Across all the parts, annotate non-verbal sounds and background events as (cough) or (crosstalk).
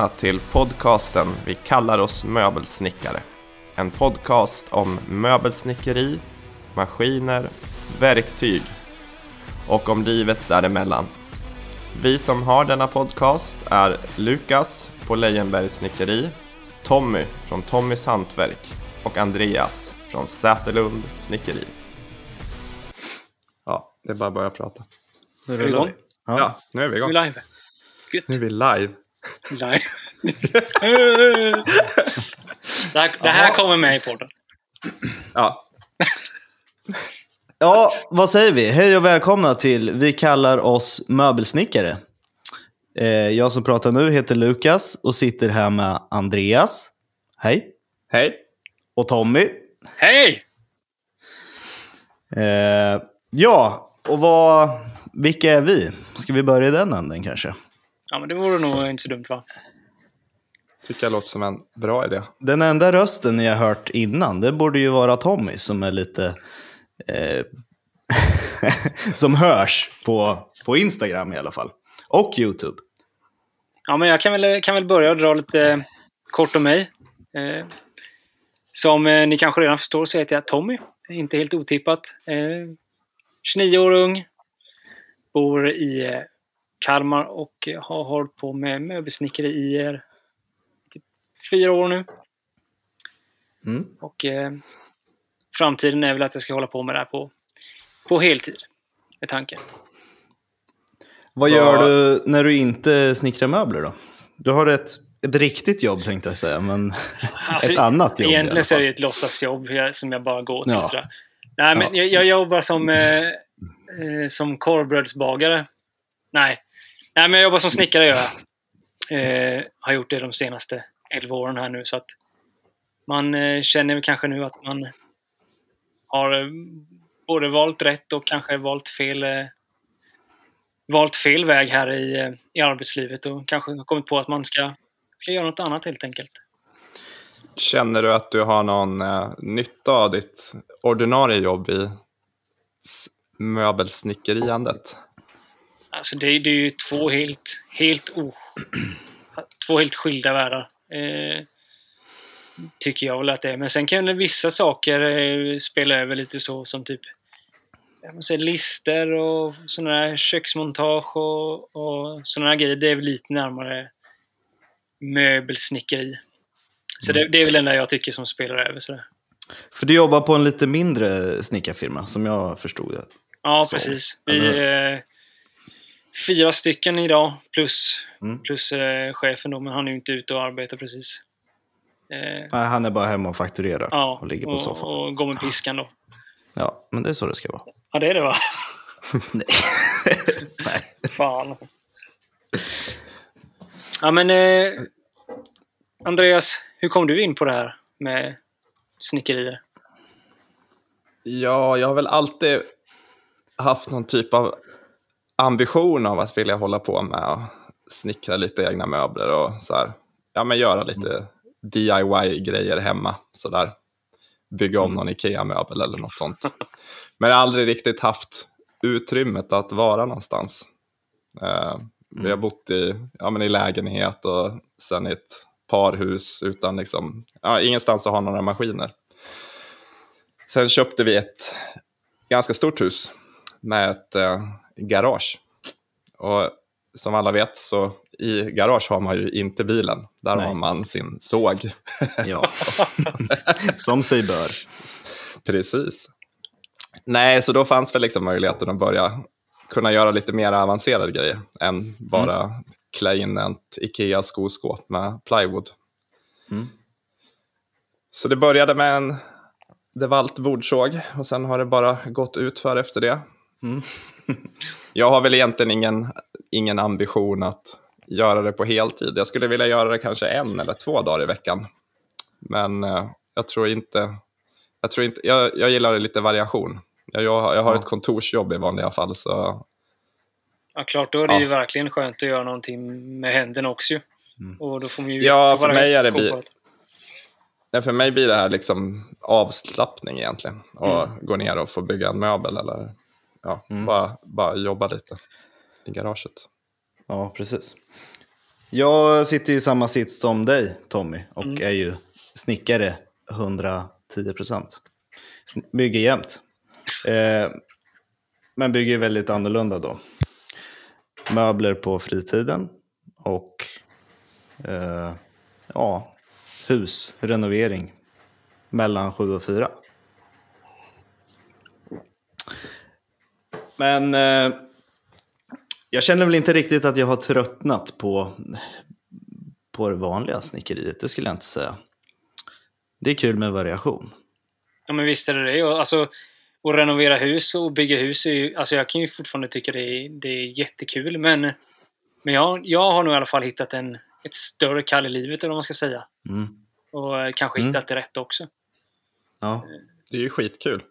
välkomna till podcasten Vi kallar oss möbelsnickare. En podcast om möbelsnickeri, maskiner, verktyg och om livet däremellan. Vi som har denna podcast är Lukas på Lejenbergs snickeri, Tommy från Tommys hantverk och Andreas från Säterlund snickeri. Ja, det är bara att börja prata. Nu Är vi igång? vi. Ja. Ja, nu är vi Vi igång. är live. Gött. Nu är vi live. Live. (laughs) det här, det här kommer med i podden. Ja, ja, vad säger vi? Hej och välkomna till Vi kallar oss möbelsnickare. Eh, jag som pratar nu heter Lukas och sitter här med Andreas. Hej. hej. Och Tommy. Hej! Eh, ja, och vad, vilka är vi? Ska vi börja i den änden kanske? Ja, men det vore nog inte så dumt va? Tycker jag låter som en bra idé. Den enda rösten ni har hört innan, det borde ju vara Tommy som är lite... Eh, (laughs) som hörs på, på Instagram i alla fall. Och YouTube. Ja, men jag kan väl, kan väl börja och dra lite kort om mig. Eh, som eh, ni kanske redan förstår så heter jag Tommy. Inte helt otippat. Eh, 29 år ung. Bor i eh, Kalmar och eh, har hållit på med möbelsnickeri i typ fyra år nu. Mm. Och eh, framtiden är väl att jag ska hålla på med det här på, på heltid. Med tanken. Vad gör du när du inte snickrar möbler då? Du har ett, ett riktigt jobb tänkte jag säga, men (laughs) Alltså, ett annat jobb Egentligen så är det ett låtsasjobb som jag bara går till. Ja. Sådär. Nej, men Ja. jag, jag jobbar som, eh, eh, som korvbrödsbagare. Nej. Nej, men jag jobbar som snickare jag. Eh, har gjort det de senaste 11 åren här nu. Så att man eh, känner kanske nu att man har eh, både valt rätt och kanske valt fel eh, valt fel väg här i, eh, i arbetslivet och kanske har kommit på att man ska, ska göra något annat helt enkelt. Känner du att du har någon eh, nytta av ditt ordinarie jobb i möbelsnickeriandet? Alltså det, det är ju två helt, helt, o, (clears throat) två helt skilda världar. Eh, tycker jag väl att det är. Men sen kan vissa saker eh, spela över lite så som typ säga, lister och sådana här köksmontage och, och sådana här grejer. Det är väl lite närmare möbelsnickeri. Så det, det är väl det enda jag tycker som spelar över. Sådär. För du jobbar på en lite mindre snickarfirma, som jag förstod det. Ja, Så, precis. Vi är fyra stycken idag, plus, Mm. plus eh, chefen då, men han är ju inte ute och arbetar precis. Eh, Nej, han är bara hemma och fakturerar ja, och ligger på och, soffan. och går med piskan då. Ja, men det är så det ska vara. Ja, det är det va? (laughs) Nej. Nej. Fan. Ja, men eh, Andreas, hur kom du in på det här med snickerier? Ja, jag har väl alltid haft någon typ av ambition av att vilja hålla på med att snickra lite egna möbler och så här, ja men göra lite DIY-grejer hemma sådär. Bygga om någon IKEA-möbel eller något sånt. Men jag har aldrig riktigt haft utrymmet att vara någonstans. Eh, vi har bott i, ja, men i lägenhet och sen i ett parhus utan liksom, ja, ingenstans att ha några maskiner. Sen köpte vi ett ganska stort hus med ett eh, garage. Och som alla vet så i garage har man ju inte bilen. Där Nej. har man sin såg. Ja. (laughs) Som sig bör. Precis. Nej, så då fanns väl liksom möjligheten att börja kunna göra lite mer avancerade grejer än bara klä in ett Ikea-skoskåp med plywood. Mm. Så det började med en DeWalt bordsåg och sen har det bara gått ut för efter det. Mm. (laughs) Jag har väl egentligen ingen, ingen ambition att göra det på heltid. Jag skulle vilja göra det kanske en eller två dagar i veckan. Men eh, jag tror inte... Jag, tror inte jag, jag gillar lite variation. Jag, jag, jag har Ja. ett kontorsjobb i vanliga fall, så Ja, klart, då är det Ja. ju verkligen skönt att göra någonting med händerna också ju. Och då får man ju Ja, för mig är det bi-. Nej, för mig blir det här liksom avslappning egentligen. Och Mm. gå ner och få bygga en möbel eller ja, Mm. bara, bara jobba lite i garaget. Ja, precis. Jag sitter i samma sits som dig, Tommy, och Mm. är ju snickare 110 procent. Bygger jämt. Eh, men bygger väldigt annorlunda då. Möbler på fritiden och eh, ja, husrenovering mellan sju och fyra. Men eh, jag känner väl inte riktigt att jag har tröttnat på, på det vanliga snickeriet, det skulle jag inte säga. Det är kul med variation. Ja, men visst är det det. Och, Alltså, att renovera hus och bygga hus, är ju, alltså jag kan ju fortfarande tycka det är, det är jättekul. Men, men jag, jag har nog i alla fall hittat en, ett större kall i livet, eller vad man ska säga. Mm. Och eh, kanske Mm. hittat det rätt också. Ja. Det är ju skitkul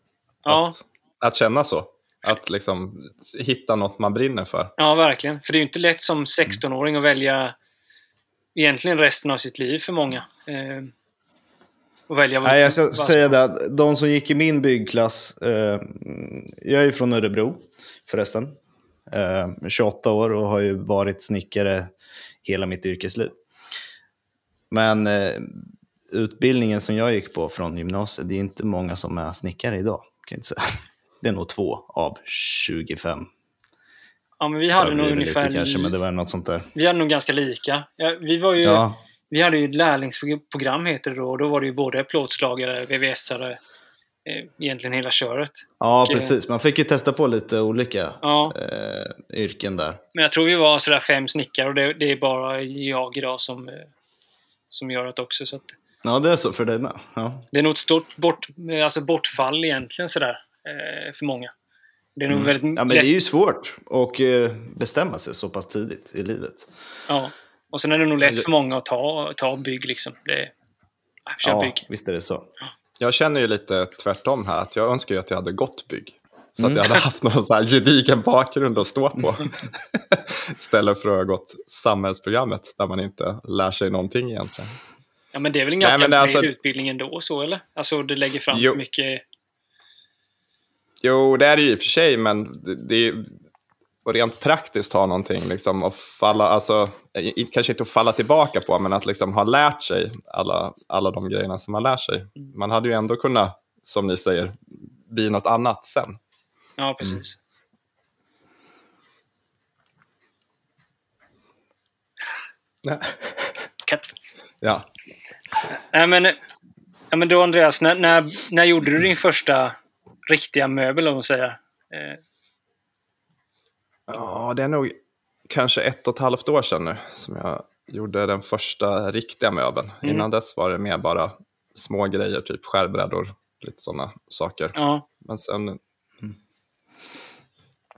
Ja, att, att känna så. Att liksom hitta något man brinner för. ja, verkligen. För det är ju inte lätt som 16-åring att välja egentligen resten av sitt liv för många. Eh, och välja Nej, jag ska vad- säga det att de som gick i min byggklass, eh, jag är ju från Örebro förresten, eh, 28 år och har ju varit snickare hela mitt yrkesliv. Men eh, utbildningen som jag gick på från gymnasiet, det är inte många som är snickare idag. Kan jag inte säga. Det är nog två av 25. Ja, men vi hade nog ungefär... lite kanske, men det var något sånt där. Vi hade nog ganska lika. Ja, vi var ju... Ja, Vi hade ju ett lärlingsprogram heter det då. och Då var det ju både plåtslagare, VVS-are, eh, egentligen hela köret. ja Och, eh, precis. Man fick ju testa på lite olika Ja, eh, yrken där. men jag tror vi var sådär fem snickare och det, det är bara jag idag som, eh, som gör det också. Så att Ja, det är så för dig med. Ja. det är nog ett stort bort, alltså bortfall egentligen sådär för många. Det är nog väldigt Mm. Ja, men det är ju svårt att eh, bestämma sig så pass tidigt i livet. Ja. Och sen är det nog lätt för många att ta, ta bygg liksom. Det, nej, Ja, bygg. visst är det så. Jag känner ju lite tvärtom här, att jag önskar ju att jag hade gått bygg. Så Mm. att jag hade haft någon så här gedigen bakgrund att stå på. (laughs) Istället för att ha gått samhällsprogrammet där man inte lär sig någonting egentligen. Ja, men det är väl en Nej, ganska är bred alltså- utbildning ändå, så eller? Alltså, det lägger fram Jo. mycket... Jo, det är det ju i och för sig, men det, är ju och rent praktiskt ha någonting liksom att falla, alltså, kanske inte att falla tillbaka på, men att liksom ha lärt sig alla, alla de grejerna som man lär sig. Man hade ju ändå kunnat, som ni säger, bli något annat sen. Ja, precis. Katt. (laughs) Ja. Nej, men, ja, men då Andreas, när, när, när gjorde du din första riktiga möbel, om man säger? Eh, Ja, det är nog kanske ett och ett halvt år sedan nu som jag gjorde den första riktiga möbeln. Mm. Innan dess var det mer bara små grejer, typ skärbrädor, lite sådana saker. ja, Men sen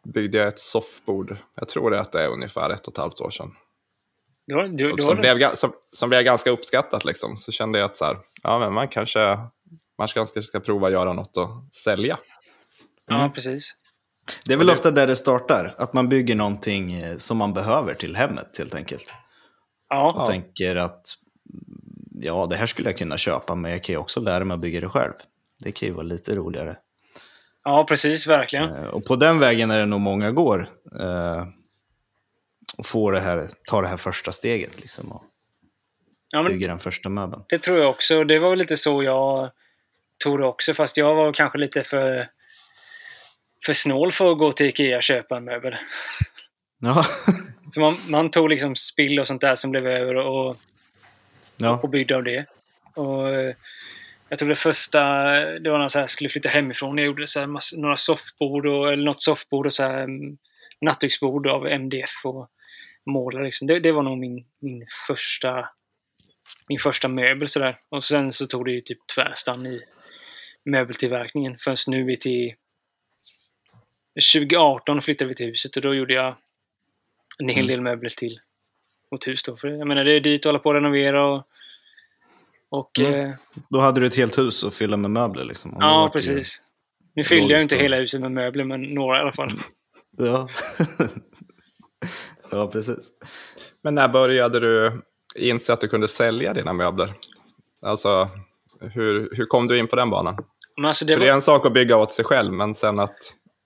byggde jag ett soffbord. Jag tror att det är ungefär ett och ett halvt år sedan. du, du, du som, blev, som, som blev ganska uppskattat. Liksom. Så kände jag att så här, ja, men man kanske man kanske ska prova att göra något och sälja. Ja, precis. Det är väl ofta där det startar, att man bygger någonting eh, som man behöver till hemmet helt enkelt. Ja, Och tänker att mm, ja, det här skulle jag kunna köpa, men jag kan ju också lära mig att bygga det själv. Det kan ju vara lite roligare. ja precis. Verkligen. Eh, Och på den vägen är det nog många går. Eh, och får det här, ta det här första steget liksom, och Ja, men bygga den första möbeln. det tror jag också. Det var väl lite så jag tog det också, fast jag var kanske lite för, för snål för att gå till Ikea och köpa en möbel. (laughs) Ja. Så man, man tog liksom spill och sånt där som blev över och, ja. och byggde av det. Och eh, jag tror det första, det var när jag så här skulle flytta hemifrån. Jag gjorde så här några soffbord, och, eller något soffbord och så här mm, nattduksbord av MDF och målare. Liksom. Det, det var nog min, min första min första möbel sådär. Och sen så tog det ju typ tvärstann i möbeltillverkningen. Förrän nu vi till 2018 flyttade vi till huset och då gjorde jag en hel del möbler till vårt hus då. För jag menar det är dyrt att hålla på och renovera och, och Mm. eh, Då hade du ett helt hus att fylla med möbler. Liksom. Ja precis. Nu fyllde jag inte hela huset med möbler men några i alla fall. (laughs) Ja. (laughs) ja, precis. Men när började du inse att du kunde sälja dina möbler? Alltså, hur, hur kom du in på den banan? Men alltså det För det är en sak att bygga åt sig själv, men sen att,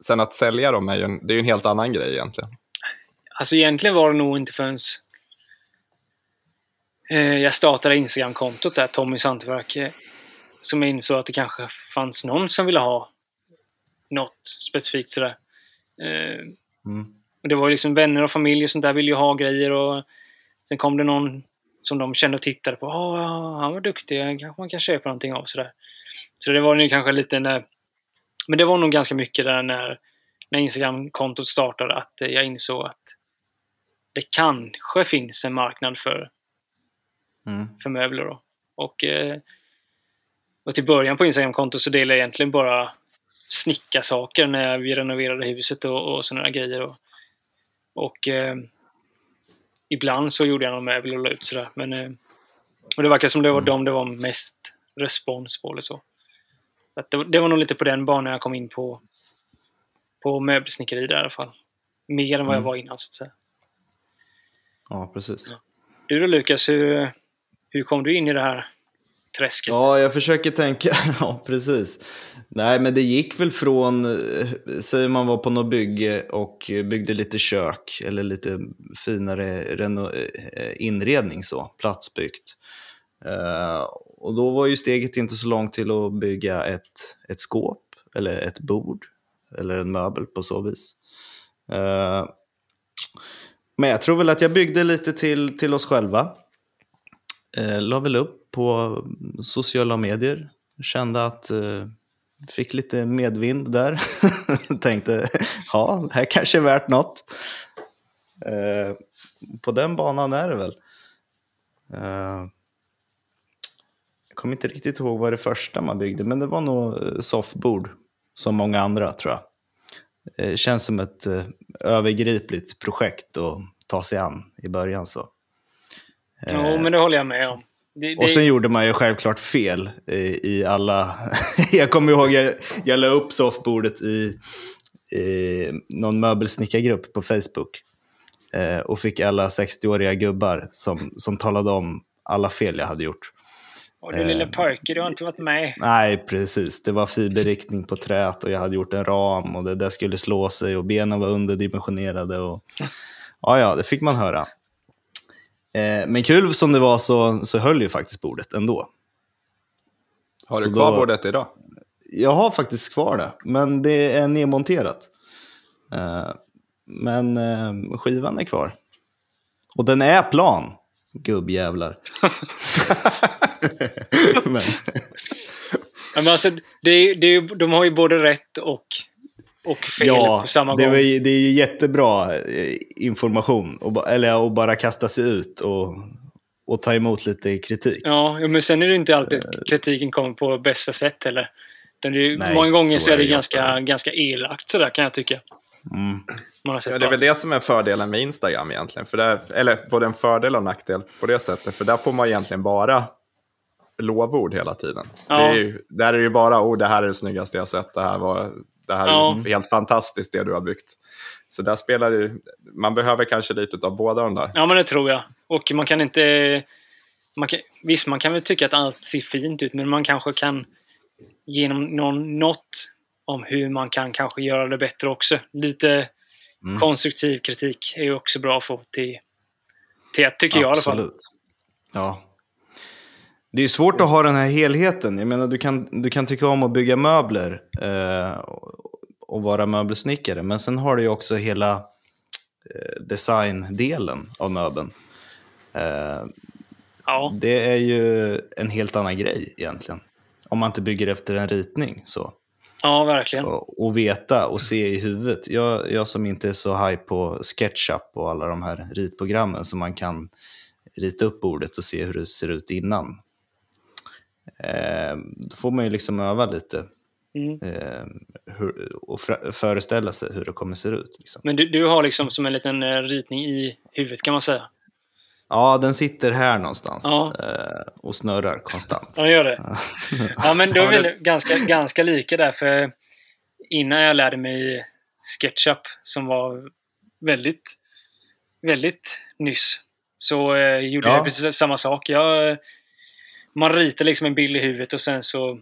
sen att sälja dem är ju en, det är en helt annan grej egentligen. alltså egentligen var det nog inte förrän Eh, jag startade Instagram-kontot där, Tommys hantverk. eh, Som jag insåg att det kanske fanns någon som ville ha något specifikt sådär. Eh, Mm. och det var ju liksom vänner och familj och sånt där ville ju ha grejer och sen kom det någon som de kände och tittade på. Ja, han var duktig, kanske man kan köpa någonting av sådär. Så det var nog kanske lite när... Men det var nog ganska mycket där när, när Instagram-kontot startade att jag insåg att det kanske finns en marknad för, Mm. för möbler. Då. Och, eh, och till början på Instagram-kontot så delade jag egentligen bara snicka saker när vi renoverade huset och, och sådana grejer. Och, och eh, ibland så gjorde jag någon möbel och la ut sådär. Men, eh, och det verkar som det var dem det var mest respons på eller så. Att det, var- det var nog lite på den banan jag kom in på, på möbelsnickeri där i alla fall. Mer än vad jag Mm. var innan så att säga. Ja, precis. Du då Lukas, hur, hur kom du in i det här träsket? Ja, jag försöker tänka. (laughs) Ja, precis. Nej, men det gick väl från, säg säger man var på något bygge och byggde lite kök eller lite finare reno- eh, inredning så, platsbyggt. Eh, och då var ju steget inte så långt till att bygga ett, ett skåp eller ett bord eller en möbel på så vis. Men jag tror väl att jag byggde lite till, till oss själva eh, la väl upp på sociala medier. Kände att eh, fick lite medvind där. (laughs) Tänkte, ja, det här kanske är värt något. Eh, på den banan är det väl. Eh, jag kommer inte riktigt ihåg vad det första man byggde, men det var nog eh, soffbord. Som många andra, tror jag. Eh, känns som ett eh, övergripligt projekt att ta sig an i början. så. Jo, men det håller jag med om. Det, det, Och sen gjorde man ju självklart fel eh, i alla... (laughs) jag kommer ihåg, jag, jag la upp soffbordet i, i någon möbelsnickargrupp på Facebook. Eh, och fick alla 60-åriga gubbar som, som talade om alla fel jag hade gjort. och du lille pojke, du har inte varit med. Nej, precis. Det var fiberriktning på träet och jag hade gjort en ram och det där skulle slå sig och benen var underdimensionerade. Och... Ja, ja, det fick man höra. Eh, men kul som det var så, så höll ju faktiskt bordet ändå. Har Så du kvar då- bordet idag? Jag har faktiskt kvar det, men det är nedmonterat. Eh, men eh, skivan är kvar. Och den är plan, gubbjävlar. (laughs) (laughs) men, Men alltså, det, är- det, är de har ju både rätt och, och fel ja, på samma det, gång. ju- det är ju jättebra eh, information. Och, eller att bara kasta sig ut och, och ta emot lite kritik. Ja, men sen är det inte alltid att kritiken kommer på bästa sätt heller. Många gånger så så är det ganska, ganska elakt sådär kan jag tycka. Mm. Ja, det är bara- väl det som är fördelen med Instagram egentligen. För där, eller både en fördel och nackdel på det sättet. För där får man egentligen bara lovord hela tiden. Ja. Det är ju, där är det ju bara oh, det här är det snyggaste jag sett. Det här, var, det här Ja. är helt fantastiskt det du har byggt. Så där spelar det man behöver kanske lite av båda de där. Ja, men det tror jag. Och man kan inte... Man kan, visst, man kan väl tycka att allt ser fint ut, men man kanske kan genom någon, något om hur man kan kanske göra det bättre också. Lite Mm. konstruktiv kritik är ju också bra att få till, till tycker jag i alla fall. Absolut. Ja. Det är svårt att ha den här helheten. Jag menar, du kan, du kan tycka om att bygga möbler eh, och vara möbelsnickare, men sen har du ju också hela eh, designdelen av möbeln. Eh, Ja, det är ju en helt annan grej egentligen. Om man inte bygger efter en ritning. så. ja, verkligen. Och, och veta och se i huvudet. Jag, jag som inte är så high på SketchUp och alla de här ritprogrammen som man kan rita upp bordet och se hur det ser ut innan. Eh, då får man ju liksom öva lite Mm. eh, hur, och föreställa sig hur det kommer se ut. Liksom. Men du, du har liksom som en liten eh, ritning i huvudet kan man säga. Ja, den sitter här någonstans Ja. eh, och snurrar konstant. Ja, det gör det. (laughs) Ja, men då är vi ganska, ganska lika där. För innan jag lärde mig SketchUp, som var väldigt, väldigt nyss, så gjorde Ja. jag precis samma sak. Jag, man ritade liksom en bild i huvudet och sen så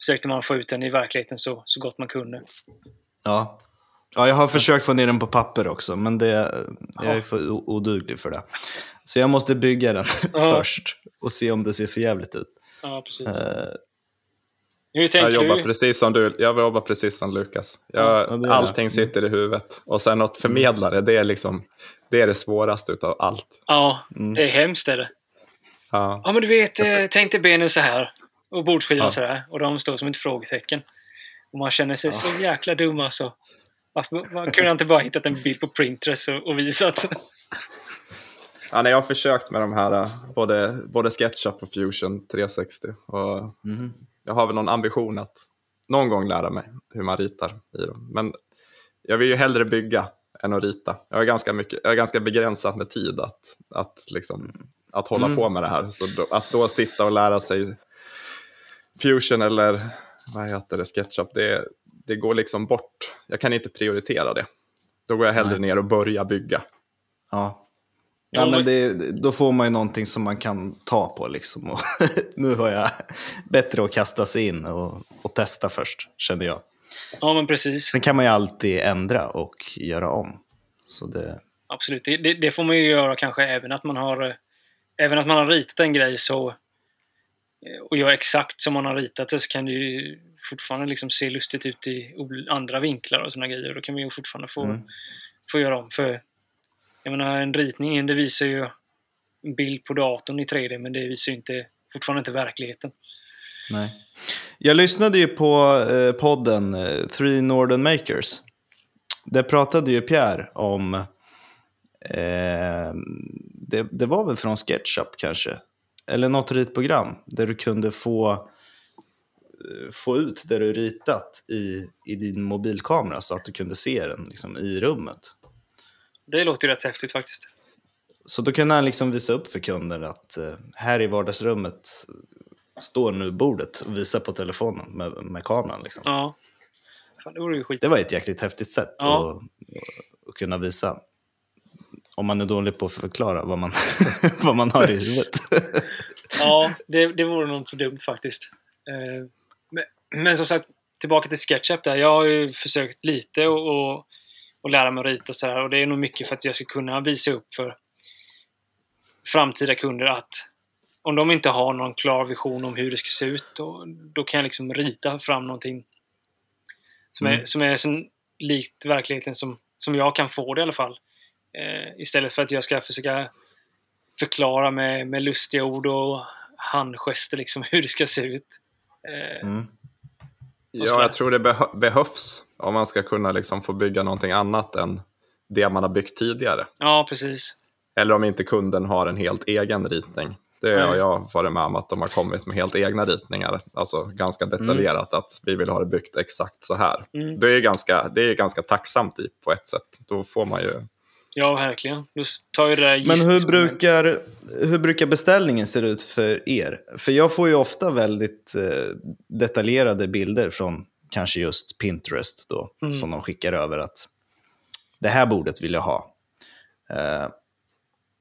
försökte man få ut den i verkligheten så, så gott man kunde. Ja. Ja, jag har försökt få ner den på papper också, men det, jag är för oduglig för det. Så jag måste bygga den (laughs) Ja. först och se om det ser för jävligt ut. Ja, precis. Hur Jag jobbar du? precis som du, jag jobbar precis som Lukas. Jag, Ja, allting det. sitter i huvudet. Och sen att förmedla det, det är liksom det, är det svåraste utav allt. Ja, Mm. det är hemskt är det. Ja. Ja, men du vet, eh, tänk dig benen så här. Och bordsskivan Ja. så här. Och de står som ett frågetecken. Och man känner sig så jäkla dum alltså. Varför man kunde inte bara hittat en bild på Pinterest och, och visat? Ja, nej, jag har försökt med de här, äh, både, både SketchUp och Fusion 360. Och mhm. jag har väl någon ambition att någon gång lära mig hur man ritar i dem. Men jag vill ju hellre bygga än att rita. Jag är ganska, mycket, jag är ganska begränsat med tid att, att, liksom, att hålla Mm. på med det här. Så då, att då sitta och lära sig Fusion eller vad heter det, SketchUp, det, det går liksom bort. Jag kan inte prioritera det. Då går jag hellre Nej. ner och börjar bygga. Ja. Ja, men- det, då får man ju någonting som man kan ta på. Liksom. Och (laughs) nu har jag bättre att kasta sig in och, och testa först, känner jag. Ja, men precis. Sen kan man ju alltid ändra och göra om. Så det, Absolut. Det, det, det får man ju göra kanske även att man har eh, även att man har ritat en grej så eh, och gör exakt som man har ritat det så kan det ju fortfarande liksom se lustigt ut i andra vinklar och sådana grejer. Då kan man ju fortfarande få, Mm. få göra om. För jag menar, en ritning det visar ju en bild på datorn i 3D men det visar ju inte, fortfarande inte verkligheten. nej. Jag lyssnade ju på eh, podden eh, Three Northern Makers. Där pratade ju Pierre om, eh, det, det var väl från SketchUp kanske, eller något ritprogram där du kunde få, eh, få ut det du ritat i, i din mobilkamera så att du kunde se den liksom, i rummet. Det låter ju rätt häftigt faktiskt. Så då kunde han liksom visa upp för kunder att eh, här i vardagsrummet står nu bordet och visa på telefonen med, med kameran. Liksom. Ja. Fan, det. Det var ett jäkligt häftigt sätt Ja. att, att kunna visa. Om man är dålig på att förklara vad man, (laughs) vad man har i huvudet. (laughs) Ja, det, det vore nog inte så dumt faktiskt. Eh, Men, men som sagt, tillbaka till SketchUp där. Jag har ju försökt lite och, och, och lära mig att rita så här och det är nog mycket för att jag ska kunna visa upp för framtida kunder att om de inte har någon klar vision om hur det ska se ut, då, då kan jag liksom rita fram någonting som är, Mm. som är så likt verkligheten som, som jag kan få det i alla fall. Eh, istället för att jag ska försöka förklara med, med lustiga ord och handgester liksom (laughs) hur det ska se ut. Eh, Mm. Ja, jag tror det beh- behövs om man ska kunna liksom få bygga någonting annat än det man har byggt tidigare. Ja, precis. Eller om inte kunden har en helt egen ritning. Det har Nej. jag varit med om att de har kommit med helt egna ritningar. Alltså ganska detaljerat att vi vill ha det byggt exakt så här. Mm. Det är ganska, det är ganska tacksamt i, på ett sätt. Då får man ju... Ja, verkligen. Då tar ju det där Men hur brukar, hur brukar beställningen se ut för er? För jag får ju ofta väldigt eh, detaljerade bilder från kanske just Pinterest då, Mm. som de skickar över att det här bordet vill jag ha. Eh,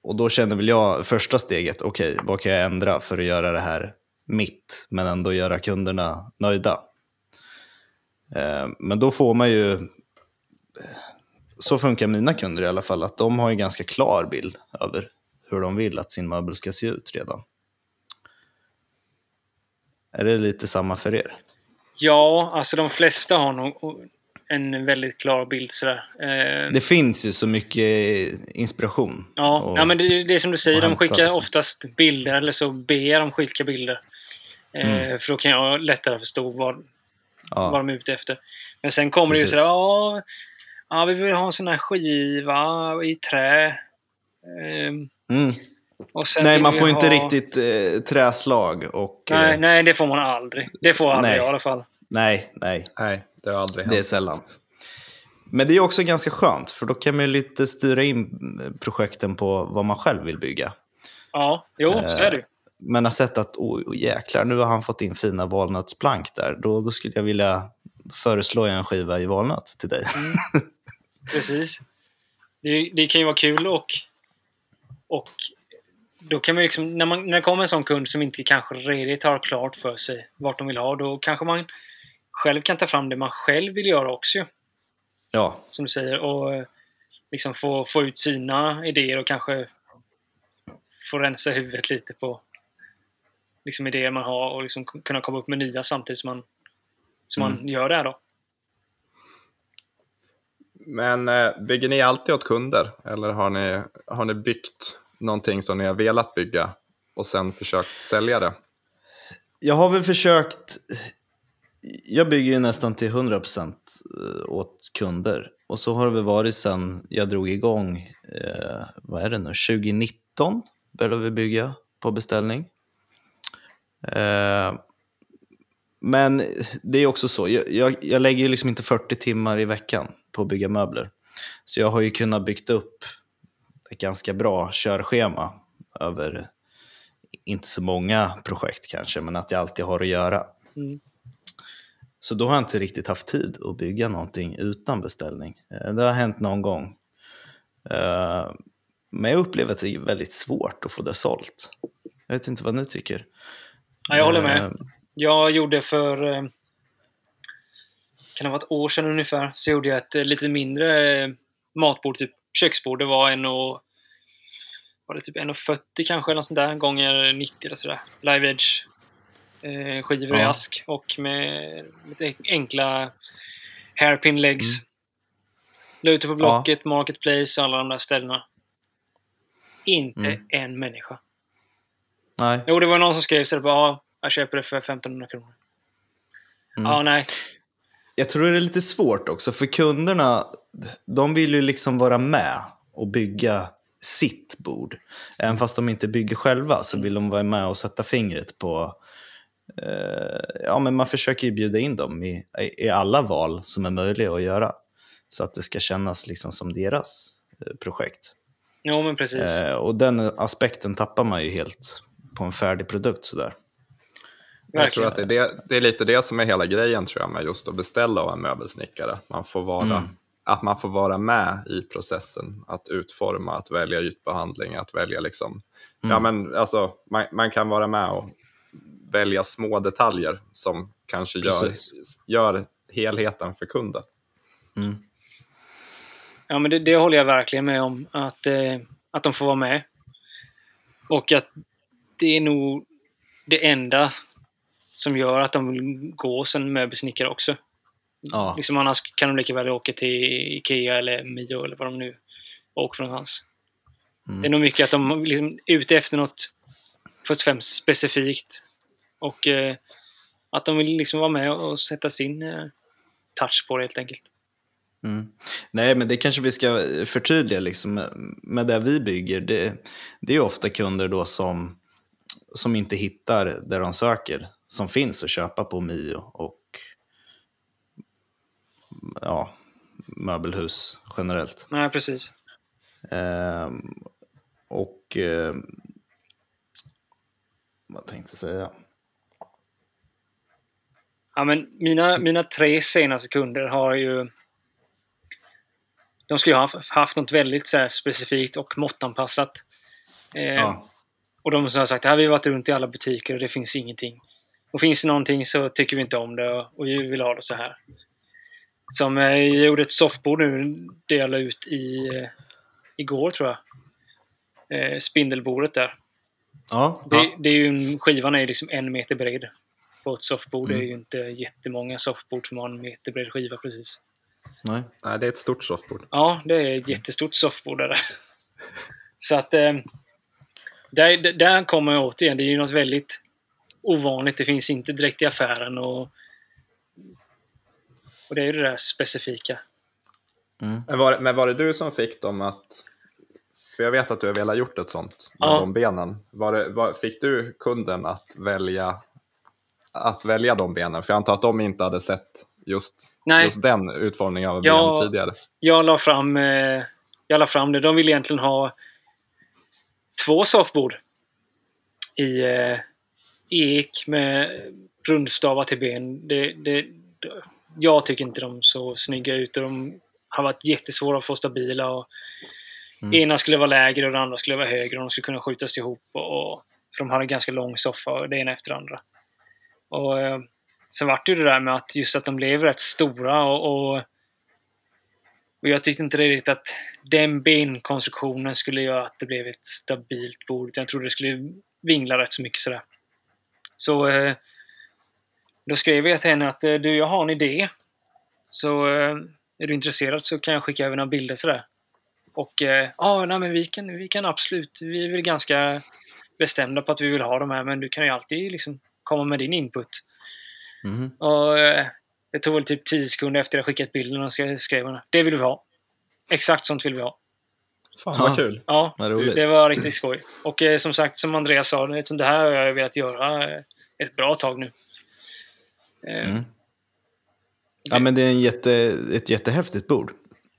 och då känner väl jag första steget, okej, vad kan jag ändra för att göra det här mitt, men ändå göra kunderna nöjda? Eh, men då får man ju så funkar mina kunder i alla fall, att de har en ganska klar bild över hur de vill att sin möbel ska se ut redan. Är det lite samma för er? Ja, alltså de flesta har nog en väldigt klar bild sådär. Eh, Det finns ju så mycket inspiration. ja, och- ja, men det, det är som du säger, de skickar liksom. oftast bilder eller så ber jag dem skicka bilder. Eh, Mm. För då kan jag lättare förstå vad, Ja. vad de är ute efter. Men sen kommer det ju Precis. sådär, ja, ja, vi vill ha en sån här skiva i trä. Ehm, Mm. och sen Nej, man får inte ha- riktigt eh, träslag och... Nej, eh, nej, det får man aldrig. Det får aldrig Nej. i alla fall. nej, nej. Nej, det har aldrig Det är hänt. sällan. Men det är också ganska skönt, för då kan man ju lite styra in projekten på vad man själv vill bygga. Ja, jo, så är det. Men har sett att, oh, oh, jäklar, nu har han fått in fina valnötsplank där. Då, då skulle jag vilja föreslå en skiva i valnöt till dig. (laughs) Precis. Det, det kan ju vara kul och, och då kan man liksom, när, man, när det kommer en sån kund som inte kanske redigt har klart för sig vart de vill ha, då kanske man själv kan ta fram det man själv vill göra också. Ja, som du säger. Och eh, liksom få, få ut sina idéer och kanske få rensa huvudet lite på liksom idéer man har och liksom kunna komma upp med nya samtidigt som man, som man gör det här då. Men eh, bygger ni alltid åt kunder eller har ni, har ni byggt någonting som ni har velat bygga och sen försökt sälja det? jag har väl försökt... Jag bygger ju nästan till 100% eh, åt kunder. Och så har det väl varit sen jag drog igång, eh, vad är det nu, 2019 började vi bygga på beställning. Eh, men det är också så, jag, jag, jag lägger ju liksom inte 40 timmar i veckan på att bygga möbler. Så jag har ju kunnat byggt upp ett ganska bra körschema över, inte så många projekt kanske, men att jag alltid har att göra. Mm. Så då har jag inte riktigt haft tid att bygga någonting utan beställning. Eh, Det har hänt någon gång. Eh, Men jag upplever att det är väldigt svårt att få det sålt. Jag vet inte vad ni tycker. Ja, jag håller med. Eh, Jag gjorde för... Kan det ha varit år sedan ungefär, så gjorde jag ett eh, lite mindre eh, matbord, typ köksbord. Det var en och... Var det typ 1,40 kanske eller sånt där, gånger 90 eller sådär. Live Edge eh, skivor i Ja. ask och med lite enkla hairpin legs. Mm. La ut det på Blocket, Marketplace och alla de där ställena. Inte Mm. en människa. Nej. Jo, det var någon som skrev så det bara, ja, jag köper det för 1500 kronor. Mm. Ja, nej. Jag tror det är lite svårt också, för kunderna, de vill ju liksom vara med och bygga sitt bord. Även fast de inte bygger själva så vill de vara med och sätta fingret på... Eh, ja, men man försöker ju bjuda in dem i, i alla val som är möjliga att göra. Så att det ska kännas liksom som deras eh, projekt. Jo, men precis. Eh, och den aspekten tappar man ju helt på en färdig produkt sådär. Jag tror Verkligen. att det är, det, det är lite det som är hela grejen tror jag med just att beställa av en möbelsnickare. Att man får vara, Mm. att man får vara med i processen, att utforma, att välja ytbehandling, att välja liksom, Mm. ja men alltså man, man kan vara med och välja små detaljer som kanske gör, gör helheten för kunden. Mm. Ja, men det, det håller jag verkligen med om. Att, eh, att de får vara med. Och att det är nog det enda som gör att de vill gå en möbelsnickare också. Ja, Liksom annars kan de lika väl åka till Ikea eller Mio eller vad de nu åker från hans. Mm. Det är nog mycket att de liksom är ute efter något först och främst specifikt. Och eh, att de vill liksom vara med och sätta sin eh, touch på det helt enkelt. Mm. Nej, men det kanske vi ska förtydliga liksom, med det vi bygger. Det, det är ofta kunder då som, som inte hittar det de söker, som finns att köpa på Mio och ja, möbelhus generellt. Nej, precis. Ehm, och ehm, vad tänkte jag säga? Ja, men mina, mina tre senaste kunder har ju... De skulle ha haft- något väldigt så specifikt och måttanpassat. Eh, Ja, Och de som har sagt att vi har varit runt i alla butiker och det finns ingenting. Och finns det någonting så tycker vi inte om det och- vi vill ha det så här. Som eh, jag gjorde ett soffbord nu, det jag la ut i, eh, igår tror jag. Eh, spindelbordet där. ja, Det, det är ju en, skivan är ju liksom en meter bred. På ett soffbord. Det är Mm. ju inte jättemånga soffbord som har en meter bred skiva precis. nej. Nej, det är ett stort soffbord. Ja, det är ett jättestort soffbord där. (laughs) Så att... Eh, där, där kommer jag återigen, det är ju något väldigt ovanligt. Det finns inte direkt i affären och... Och det är ju det där specifika. Men var, men var det du som fick dem att... För jag vet att du har velat gjort ett sånt med Ja. de benen. Var det, var, fick du kunden att välja, att välja de benen? För jag antar att de inte hade sett just, Nej. just den utformningen av Ja. ben tidigare. Jag la fram, eh, jag la fram det. De ville egentligen ha två soffbord i eh, ek med rundstavar till ben. Det, det, jag tycker inte de så snygga ut och de har varit jättesvåra att få stabila. Och Ena skulle vara lägre och den andra skulle vara högre och de skulle kunna skjutas ihop. Och, och, för de hade en ganska lång soffa, det ena efter det andra. Och, eh, sen vart det ju det där med att just att de blev rätt stora och, och Och jag tyckte inte riktigt att den benkonstruktionen skulle göra att det blev ett stabilt bord. utan Jag trodde det skulle vingla rätt så mycket sådär. Så eh, då skrev jag till henne att eh, du, jag har en idé. Så eh, är du intresserad så kan jag skicka över några bilder sådär. Och ja, ah, nej, men vi kan, vi kan absolut, vi är väl ganska bestämda på att vi vill ha de här, men du kan ju alltid liksom komma med din input. Mhm. Och det tog väl typ 10 sekunder efter jag skickat bilden och skrev hon det vill vi ha. Exakt sånt vill vi ha. Fan Ja. vad kul. Ja, Vad roligt. det var riktigt skoj. Och eh, som sagt, som Andreas sa, det det här har jag velat göra eh, ett bra tag nu. Eh, Mm. Ja, men det är en jätte, ett jättehäftigt bord.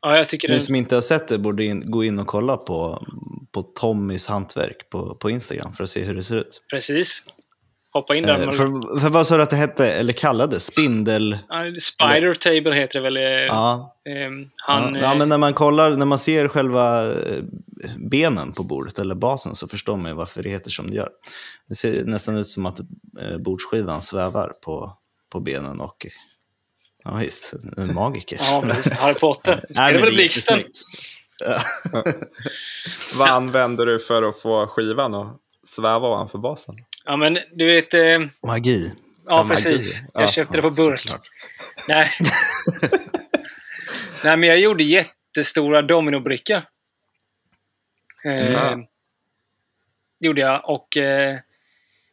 Ja, jag tycker det. Ni som inte har sett det borde in, gå in och kolla på, på Tommys hantverk på, på Instagram för att se hur det ser ut. Precis. Hoppa in där. Eh, för, för vad sa du att det hette, eller kallades? Spindel... Spider Table heter det väl. eh, Ja, ehm, han, ja, ja, eh, men när man kollar, när man ser själva eh, benen på bordet, eller basen, så förstår man ju varför det heter som det gör. Det ser nästan ut som att bordsskivan svävar på, på benen och... Ja visst, en magiker. Ja, precis. Harry Potter. (laughs) Nej, väl det är blixten? Vad använder du för att få skivan att sväva ovanför basen? Ja, men du vet... Eh, Magi. ja, magi. precis. Jag Ja, köpte det på burk. såklart. Nej. (laughs) Nej, men jag gjorde jättestora dominobrickor. Eh, Ja. Gjorde jag. Och eh,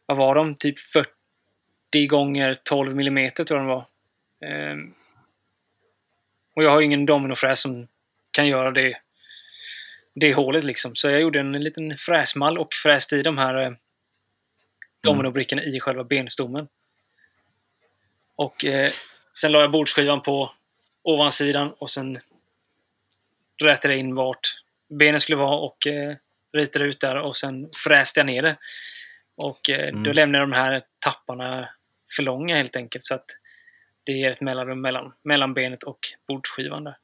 vad var de? Typ 40 gånger 12 millimeter tror jag de var. Eh, och jag har ingen dominofräs som kan göra det, det hålet liksom. Så jag gjorde en liten fräsmall och fräste i de här eh, dominobrickorna i själva benstommen. Och eh, sen la jag bordsskivan på ovansidan och sen rätade jag in vart benen skulle vara och eh, ritade ut där och sen fräste jag ner det. Och eh, då Mm. lämnade jag de här tapparna för långa helt enkelt så att det ger ett mellanrum mellan, mellan benet och bordsskivan där.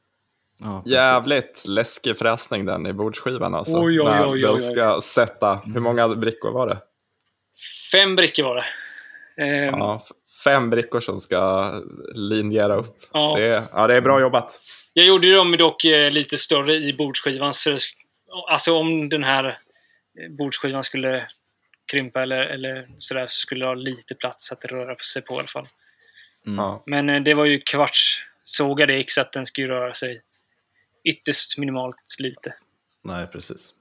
Ja. Jävligt läskig fräsning den i bordsskivan alltså. Oj, oj, När oj, du oj, oj. ska sätta, hur många brickor var det? Fem brickor var det. Ehm, Ja, fem brickor som ska linjera upp. Ja. Det, är, ja, det är bra jobbat. Jag gjorde ju dem dock eh, lite större i bordsskivan. Så alltså om den här eh, bordsskivan skulle krympa eller, eller sådär så skulle det ha lite plats att röra sig på i alla fall. Mm. Men eh, det var ju kvartssågade ex så att den skulle röra sig ytterst minimalt lite. Nej, precis.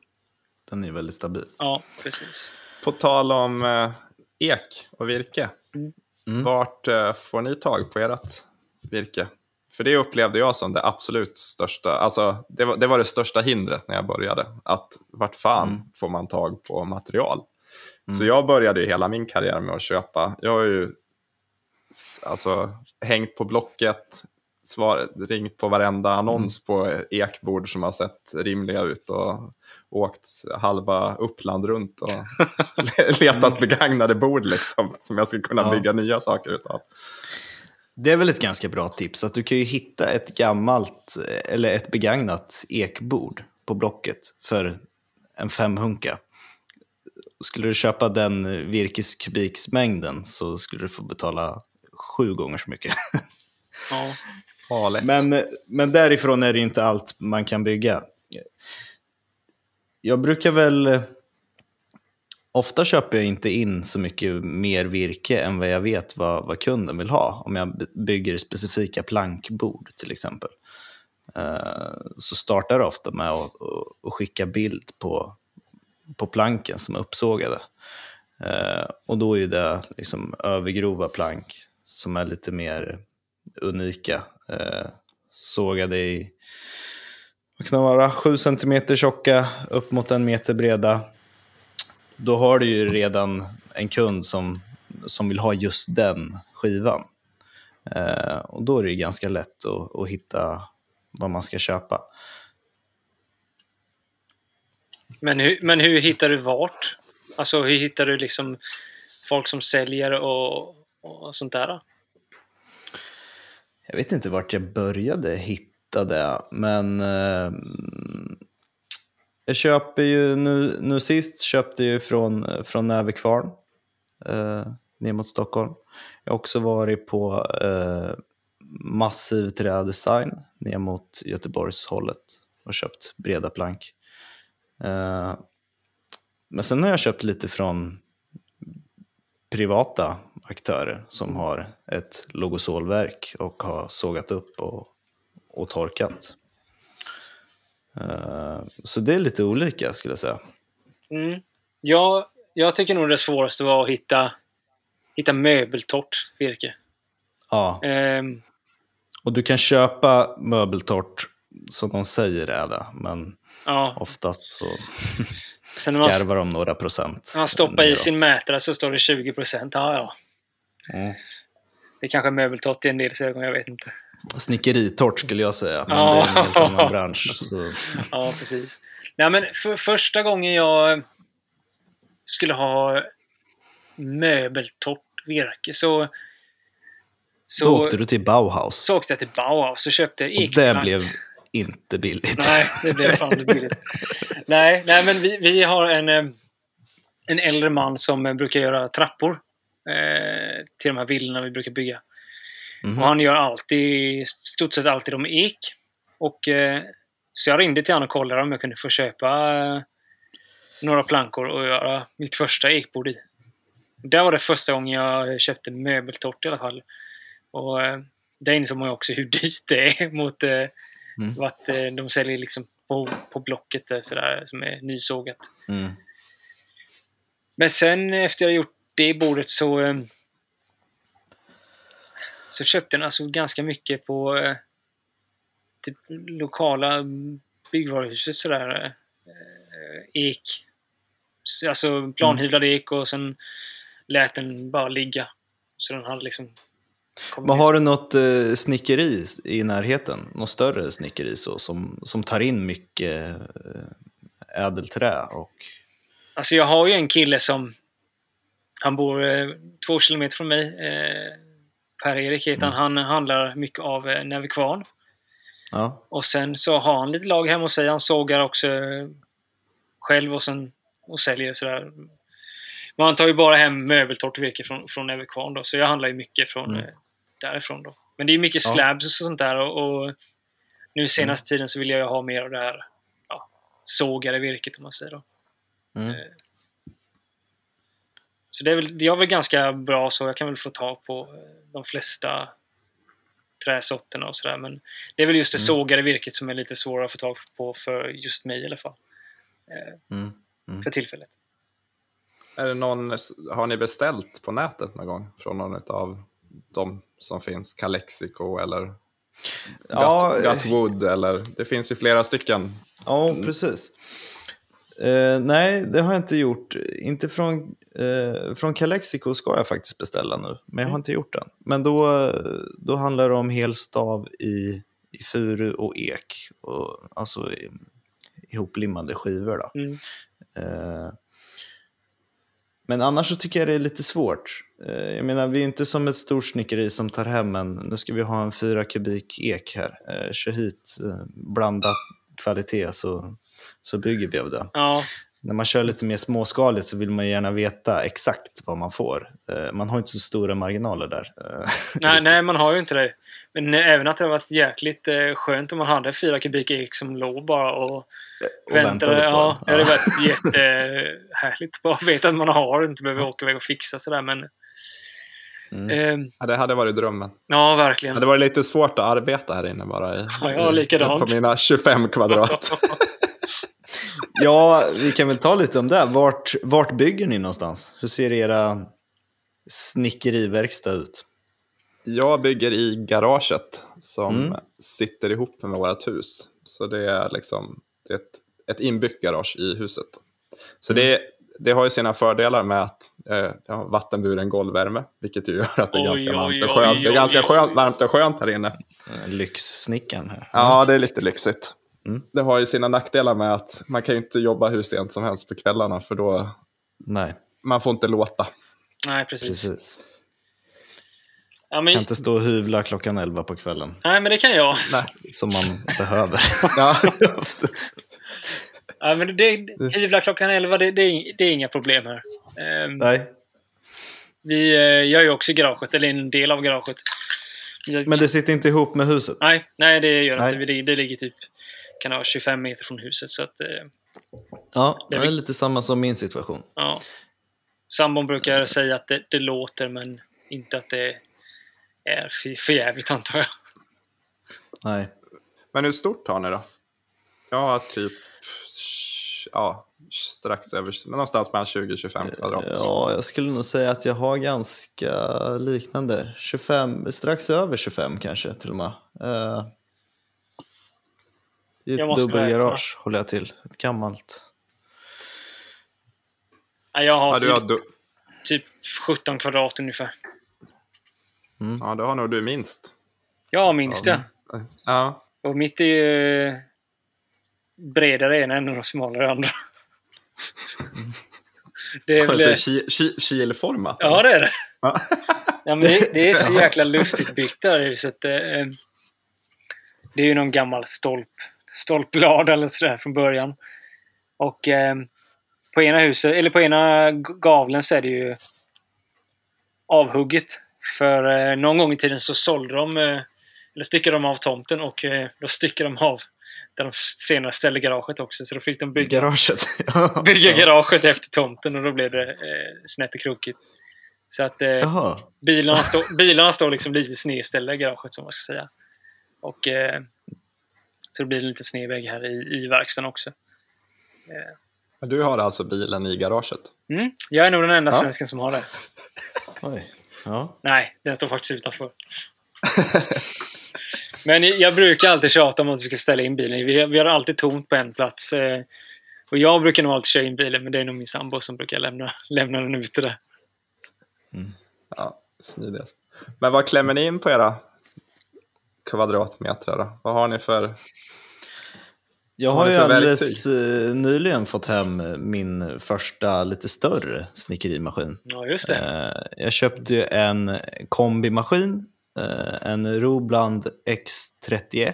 Den är ju väldigt stabil. Ja, precis. På tal om eh, ek och virke. Mm. Vart eh, får ni tag på ert virke? För det upplevde jag som det absolut största, alltså det var det, var det största hindret när jag började. Att vart fan Mm. får man tag på material? Så jag började ju hela min karriär med att köpa, jag har ju alltså, hängt på Blocket, svar, ringt på varenda annons på ekbord som har sett rimliga ut och åkt halva Uppland runt och (laughs) letat begagnade bord liksom, som jag skulle kunna Ja. bygga nya saker utav. Det är väl ett ganska bra tips, att du kan ju hitta ett gammalt, eller ett begagnat ekbord på Blocket för en femhunka. Skulle du köpa den virkeskubiksmängden så skulle du få betala sju gånger så mycket. Ja. Men, men därifrån är det inte allt man kan bygga. Jag brukar väl... Eh, ofta köper jag inte in så mycket mer virke än vad jag vet vad, vad kunden vill ha. Om jag bygger specifika plankbord till exempel. Eh, så startar det ofta med att, att- att skicka bild på, på planken som är uppsågade. Eh, och då är det liksom övergrova plank som är lite mer unika. Sågade i, vad kan det vara, 7 cm tjocka, upp mot en meter breda. Då har du ju redan en kund som, som vill ha just den skivan. Eh, och då är det ju ganska lätt att, att hitta vad man ska köpa. Men, hur, men hur hittar du vart? Alltså hur hittar du liksom folk som säljer och, och sånt där? Jag vet inte vart jag började hitta det, men eh, jag köper ju nu, nu sist köpte jag ju från, från Nävekvarn eh, ner mot Stockholm. Jag har också varit på eh, massiv trädesign ner mot Göteborgshållet och köpt breda plank. Eh, men sen har jag köpt lite från privata aktörer som har ett logosolverk och har sågat upp och, och torkat. Eh, så det är lite olika skulle jag säga. Mm. Ja, jag tycker nog det svåraste var att hitta, hitta möbeltorrt virke. Ja, Ehm, och du kan köpa möbeltort som de säger är det, men ja. oftast så skarvar de några procent. när man stoppar i sin mätare så står det 20 procent. Ja, ja. Mm. Det är kanske är möbeltorrt i en dels ögon, jag vet inte. Snickeritort skulle jag säga, men Ja. det är en helt annan bransch. Så. Ja, precis. Nej, men för första gången jag skulle ha möbeltorrt virke så... Så, Då åkte du till Bauhaus. så åkte jag till Bauhaus och köpte och det ekplank. blev inte billigt. Nej, det blev fan inte billigt. nej, nej, men vi, vi har en, eh, en äldre man som brukar göra trappor eh, till de här villorna vi brukar bygga. Mhm. Och han gör alltid, stort sett alltid om ek. Och, eh, så jag ringde till honom och kollade om jag kunde få köpa eh, några plankor och göra mitt första ekbord i. Det var det första gången jag köpte möbeltort i alla fall. Och eh, där insåg man ju också hur dyrt det är (laughs) mot eh, Mm. vad eh, de säljer liksom på, på Blocket där, sådär, som är nysågat. Mm. Men sen efter jag gjort det bordet så eh, så köpte den alltså ganska mycket på eh, typ lokala byggvaruhuset sådär. Eh, ek. Så, Alltså planhyvlad ek och sen lät den bara ligga. Så den hade liksom... Men har du något eh, snickeri i närheten? Något större snickeri så, som, som tar in mycket eh, ädelträ? Och... Alltså jag har ju en kille som... Han bor eh, två kilometer från mig. Eh, Per-Erik heter han. Han handlar mycket av eh, Nävekvarn. Ja. Och sen så har han lite lag hemma hos sig. Han sågar också eh, själv och sen och säljer sådär. Men han tar ju bara hem möbeltorrt virke från, från Nävekvarn då. Så jag handlar ju mycket från Mm. eh, därifrån då. Men det är mycket Ja. slabs och sånt där och, och nu senaste tiden så vill jag ju ha mer av det här ja, sågade virket om man säger då. Mm. Så det är väl, jag är väl ganska bra så jag kan väl få tag på eh, de flesta träsorterna och sådär. Men det är väl just det Mm. sågade virket som är lite svårare att få tag på för just mig i alla fall. Eh, Mm. för tillfället. Är det någon, har ni beställt på nätet någon gång från någon av de som finns? Calexico eller Ja, Gut, Gutwood eller det finns ju flera stycken. Ja, precis. Eh, nej, det har jag inte gjort. Inte från, eh, från Calexico ska jag faktiskt beställa nu, men jag har inte gjort den. Men då, då handlar det om helstav i, i furu och ek, och, alltså i, ihoplimmade skivor. Då. Mm. Eh, men annars så tycker jag det är lite svårt. Eh, jag menar, vi är inte som ett stort snickeri som tar hem en, nu ska vi ha en fyra kubik ek här, eh, kör hit eh, blandat kvalitet så, så bygger vi av det. Ja, När man kör lite mer småskaligt så vill man gärna veta exakt vad man får. Eh, man har inte så stora marginaler där. Eh, (laughs) nej, nej, man har ju inte det. Men eh, även att det har varit jäkligt skönt om man hade fyra kubik ek som låg bara och och väntade på Ja, det hade varit jättehärligt. (laughs) Bara veta att man har och inte behöver åka iväg och fixa sådär. Men, Mm. eh, Ja, det hade varit drömmen. ja, verkligen. Det hade varit lite svårt att arbeta här inne bara. I, Ja, ja, likadant. På mina 25 kvadrat. (laughs) Ja, vi kan väl ta lite om det. Vart, vart bygger ni någonstans? Hur ser era snickeriverkstad ut? Jag bygger i garaget som Mm. sitter ihop med vårt hus. Så det är liksom det är ett, ett inbyggt garage i huset. Så Mm. det, det har ju sina fördelar med att eh, vattenburen golvvärme, vilket ju gör att det är Oj, ganska oj, varmt och oj, skönt. Det är oj, ganska oj. skönt, varmt och skönt här inne. Lyxsnickaren här. Ja, det är lite lyxigt. Mm. Det har ju sina nackdelar med att man kan ju inte jobba hur sent som helst på kvällarna för då Nej, man får inte låta. Nej, precis. precis. Ja, men, Kan inte stå och hyvla klockan 11 på kvällen, nej, men det kan jag. Nej. som man behöver. Ja. (laughs) Ja, men det, hyvla klockan 11, det, det, är, det är inga problem här. Ehm, Nej. vi eh, gör ju också garaget, eller en del av garaget. Men det sitter inte ihop med huset? Nej, nej, det gör det Nej. inte. Det, det ligger typ kan vara 25 meter från huset. Så att, eh, Ja, Det det är är lite samma som min situation. ja. Sambon brukar säga att det, det låter, men inte att det är för, för jävligt antar jag. Nej. Men hur stort har ni då? Jag har typ, ja, strax över, men någonstans mellan 20-25 kvadrat. Ja, jag skulle nog säga att jag har ganska liknande. 25, strax över 25 kanske till och med. Uh, I ett dubbelgarage håller jag till. Ett gammalt. Jag har, Ja, du har, typ, du, typ 17 kvadrat ungefär. ja, det har nog du minst. Ja, minst ja. Ja, Och mitt är ju bredare ena än och smalare andra. (laughs) Det är väl, alltså, ki, ki, kilformat. ja, det är det. Ja. Ja, men det, det är så (laughs) jäkla lustigt byggt det här huset. Eh, eh, Det är ju någon gammal stolp, stolpblad eller sådär från början. Och eh, på ena huset, eller på ena gavlen så är det ju avhugget. För eh, någon gång i tiden så sålde de, eh, eller styckade de av tomten och eh, då styckade de av där de senare ställde garaget också. Så då fick de bygga, Garaget. (laughs) bygga garaget efter tomten och då blev det eh, snett och krokigt. Så att eh. Bilarna, stå, (laughs) bilarna står liksom lite snedställda i garaget som man ska säga. Och, eh, så det blir lite snedvägg här i, i verkstaden också. Men Du har alltså bilen i garaget? Mm. Jag är nog den enda Ja. svensken som har det. (laughs) Oj. Ja. Nej, den står faktiskt utanför. Men jag brukar alltid tjata om att vi ska ställa in bilen. Vi, vi har alltid tomt på en plats. Eh, och jag brukar nog alltid köra in bilen, men det är nog min sambo som brukar lämna, lämna den ute där. Ja, smidigast. Men vad klämmer ni in på era kvadratmeter då? Vad har ni för... Jag har ju alldeles eh, nyligen fått hem min första lite större snickerimaskin. Ja, just det. Eh, Jag köpte ju en kombimaskin, en Robland X31.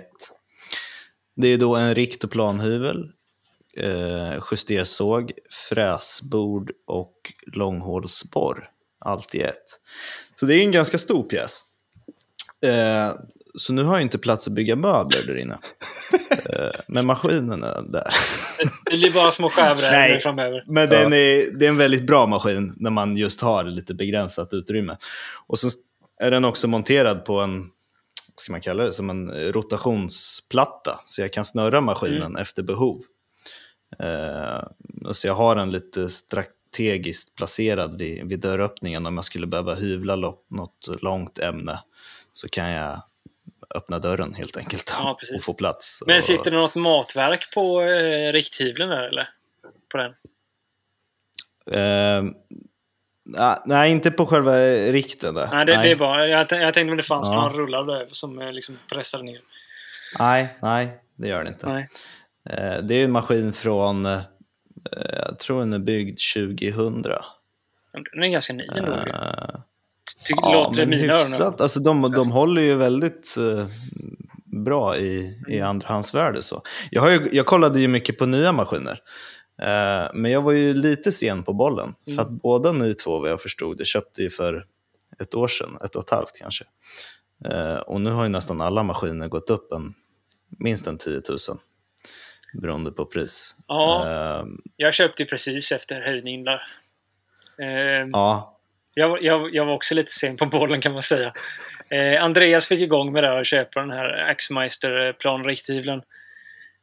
Det är då en rikt och planhyvel, eh, justersåg, fräsbord och långhålsborr. Allt i ett. Så det är en ganska stor pjäs. Eh, Så nu har jag inte plats att bygga möbler där inne. Eh, Men maskinen är där. (laughs) Det blir bara små skärvor Nej. framöver. Men den är, det är en väldigt bra maskin när man just har lite begränsat utrymme. Och så är den också monterad på en, vad ska man kalla det, som en rotationsplatta. Så jag kan snurra maskinen efter behov. Eh, så jag har den lite strategiskt placerad vid, vid dörröppningen. Om jag skulle behöva hyvla lo- något långt ämne så kan jag öppna dörren helt enkelt Ja, och, få plats. Men sitter det något matverk på eh, rikthyveln där eller? På den? Eh, nej, inte på själva rikten där. Nej, det, det är bara... Jag, jag tänkte om det fanns Ja. någon rullad där som eh, liksom pressade ner. nej, nej, det gör det inte. Nej. Eh, det är en maskin från, eh, jag tror den är byggd 2000. Den är ganska ny ändå. Ty, ja, låter det mina hyfsat. Alltså, de, de håller ju väldigt bra i, i andrahandsvärde. Så. Jag, har ju, jag kollade ju mycket på nya maskiner. Eh, men jag var ju lite sen på bollen. För att båda ni två, vad jag förstod det, köpte ju för ett år sedan, ett och ett halvt kanske. Eh, och nu har ju nästan alla maskiner gått upp en, minst en 10 000. Beroende på pris. Ja. Eh, Jag köpte precis efter höjningen där. Ja, jag, jag, jag var också lite sen på bollen kan man säga. Andreas fick igång med det och köpa den här Axmeister planrikthyveln.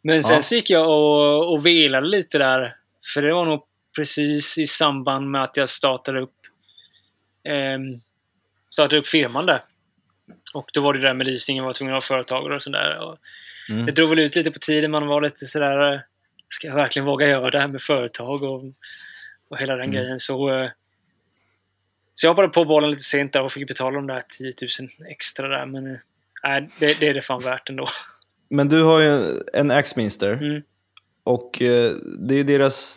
Men sen Ja. så gick jag och, och velade lite där. För det var nog precis i samband med att jag startade upp ehm, startade upp firman där. Och då var det där med leasingen, var tvungen att ha företagare och sådär. Och Mm. Det drog väl ut lite på tiden, man var lite sådär, eh, ska jag verkligen våga göra det här med företag och, och hela den grejen. Så, eh, så jag hoppade på bollen lite sent där och fick betala de där 10 000 extra där. Men eh, nej, det, det är det fan värt ändå. Men du har ju en Axminster. Mm. Och eh, det är ju deras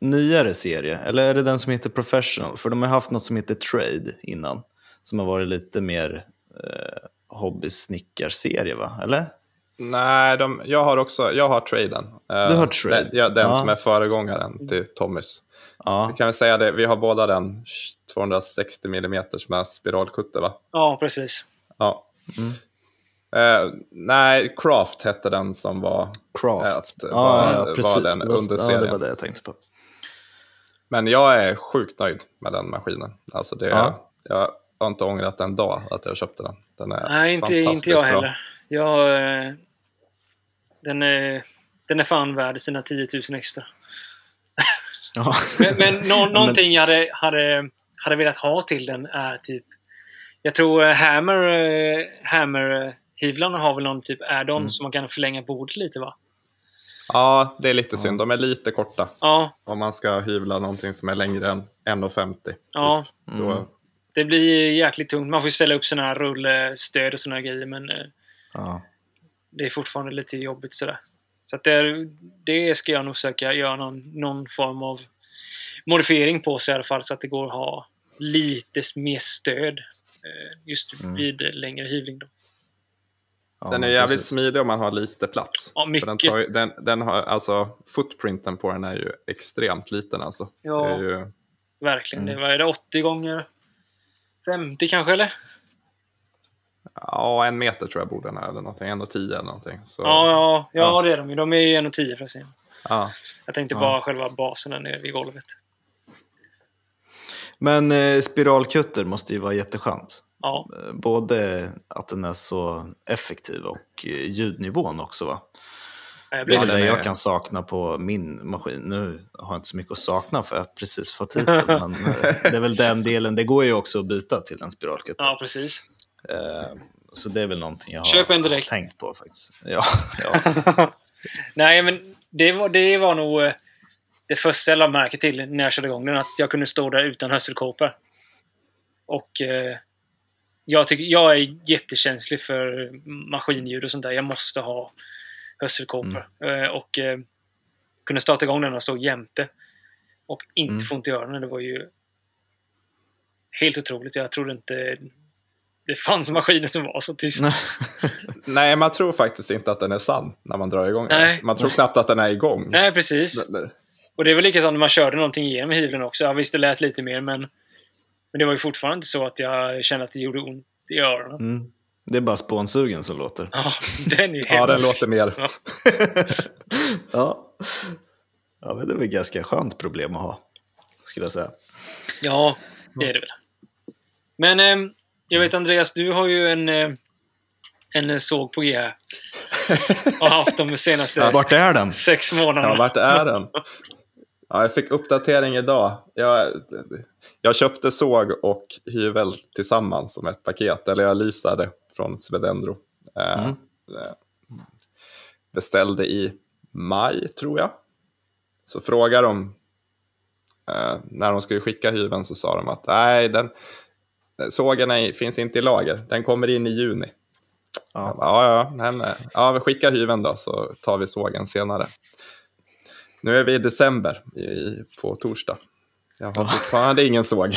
nyare serie, eller är det den som heter Professional? För de har haft något som heter Trade innan, som har varit lite mer eh, hobbysnickarserie, va? Eller? Nej, de, jag har också jag har traden. Eh, Du har trade? Den, ja, den Ja. som är föregångaren till Tommys. Ja, Vi kan väl säga det, vi har båda den 260 mm med spiralkutte va? Ja, precis. Ja. Eh, nej, Craft hette den som var... Craft. Att, ja, var- ja, var precis. den det, var, under ja, det serien. var det jag tänkte på. Men jag är sjukt nöjd med den maskinen. Alltså det, Ja. Jag har inte ångrat en dag att jag köpte den. Den är Nej, inte, inte jag bra. heller. Jag, eh, den, är, den är fan värd sina 10 000 extra. (laughs) Ja. Men, men men- någonting jag hade, hade, hade velat ha till den är typ... Jag tror eh, Hammer, eh, Hammer eh, hyvlarna har väl någon typ add-on Mm. så man kan förlänga bordet lite va? Ja, det är lite synd. De är lite korta. Ja, Om man ska hyvla någonting som är längre än 1,50. ja. Då, Det blir jäkligt tungt. Man får ju ställa upp såna här rullstöd och såna grejer men eh, Ja. det är fortfarande lite jobbigt sådär. Så att det, det ska jag nog försöka göra någon, någon form av modifiering på sig i alla fall så att det går att ha lite mer stöd eh, just Mm. vid längre hyvling. Då. Ja, den är jävligt precis. smidig om man har lite plats. Ja, För mycket. den, tar, ju- den, den har, alltså, footprinten på den är ju extremt liten. Alltså. Ja. Det är ju, Verkligen. Mm. Det, vad är det? 80 gånger 50 kanske eller? ja, en meter tror jag borde den är, eller någonting. 1,10 eller någonting. Så, Ja, ja, ja, Ja. det är de ju. De är ju 1,10 förresten. ja. Jag tänkte Ja. bara själva basen där nere vid golvet. Men eh, spiralkutter måste ju vara jätteskönt. Ja, Eh, Både att den är så effektiv och eh, ljudnivån också va? jag Det är det jag kan sakna på min maskin. Nu har jag inte så mycket att sakna för jag har precis fått hit den. (laughs) men eh, det är väl den delen. Det går ju också att byta till en spiralkutter. Ja, precis. Så det är väl någonting jag Köp en direkt. har tänkt på faktiskt. (laughs) Ja, ja. (laughs) Nej, men det var, det var nog det första jag lade märke till när jag körde igång den. Att jag kunde stå där utan hörselkåpor. Och jag, tycker, jag är jättekänslig för maskinljud och sånt där. Jag måste ha hörselkåpor. Eh, och eh, kunde starta igång den och stå jämte. Och inte Mm. få ont i öronen. Det var ju helt otroligt. Jag trodde inte det fanns maskiner som var så tysta. Nej, (laughs) man tror faktiskt inte att den är sann när man drar igång den. Man tror knappt att den är igång. Nej, precis. Det- Och det var likadant när man körde någonting igenom hyvlen också. Ja, visst, det lät lite mer, men, men det var ju fortfarande så att jag kände att det gjorde ont i öronen. Mm. Det är bara spånsugen som låter. Ja, den är (laughs) Ja, den låter mer. Ja. (laughs) Ja. ja, men det är väl ganska skönt problem att ha, skulle jag säga. Ja, det är det väl. Men eh, jag vet Andreas, du har ju en, eh, en såg på G (laughs) här. Och haft de senaste Vart är den? sex månaderna. Ja, vart är den? Ja, jag fick uppdatering idag. Jag, jag köpte såg och hyvel tillsammans som ett paket, eller jag leasade från Svedendro. Eh, Mm. eh, Beställde i maj, tror jag. Så frågade de, eh, när de skulle skicka hyveln så sa de att nej, den, sågen är, finns inte i lager, den kommer in i juni. Ja. Bara, Ja, ja, men, eh, ja, vi skickar hyveln då så tar vi sågen senare. Nu är vi i december i, på torsdag. Jag har fortfarande ingen såg.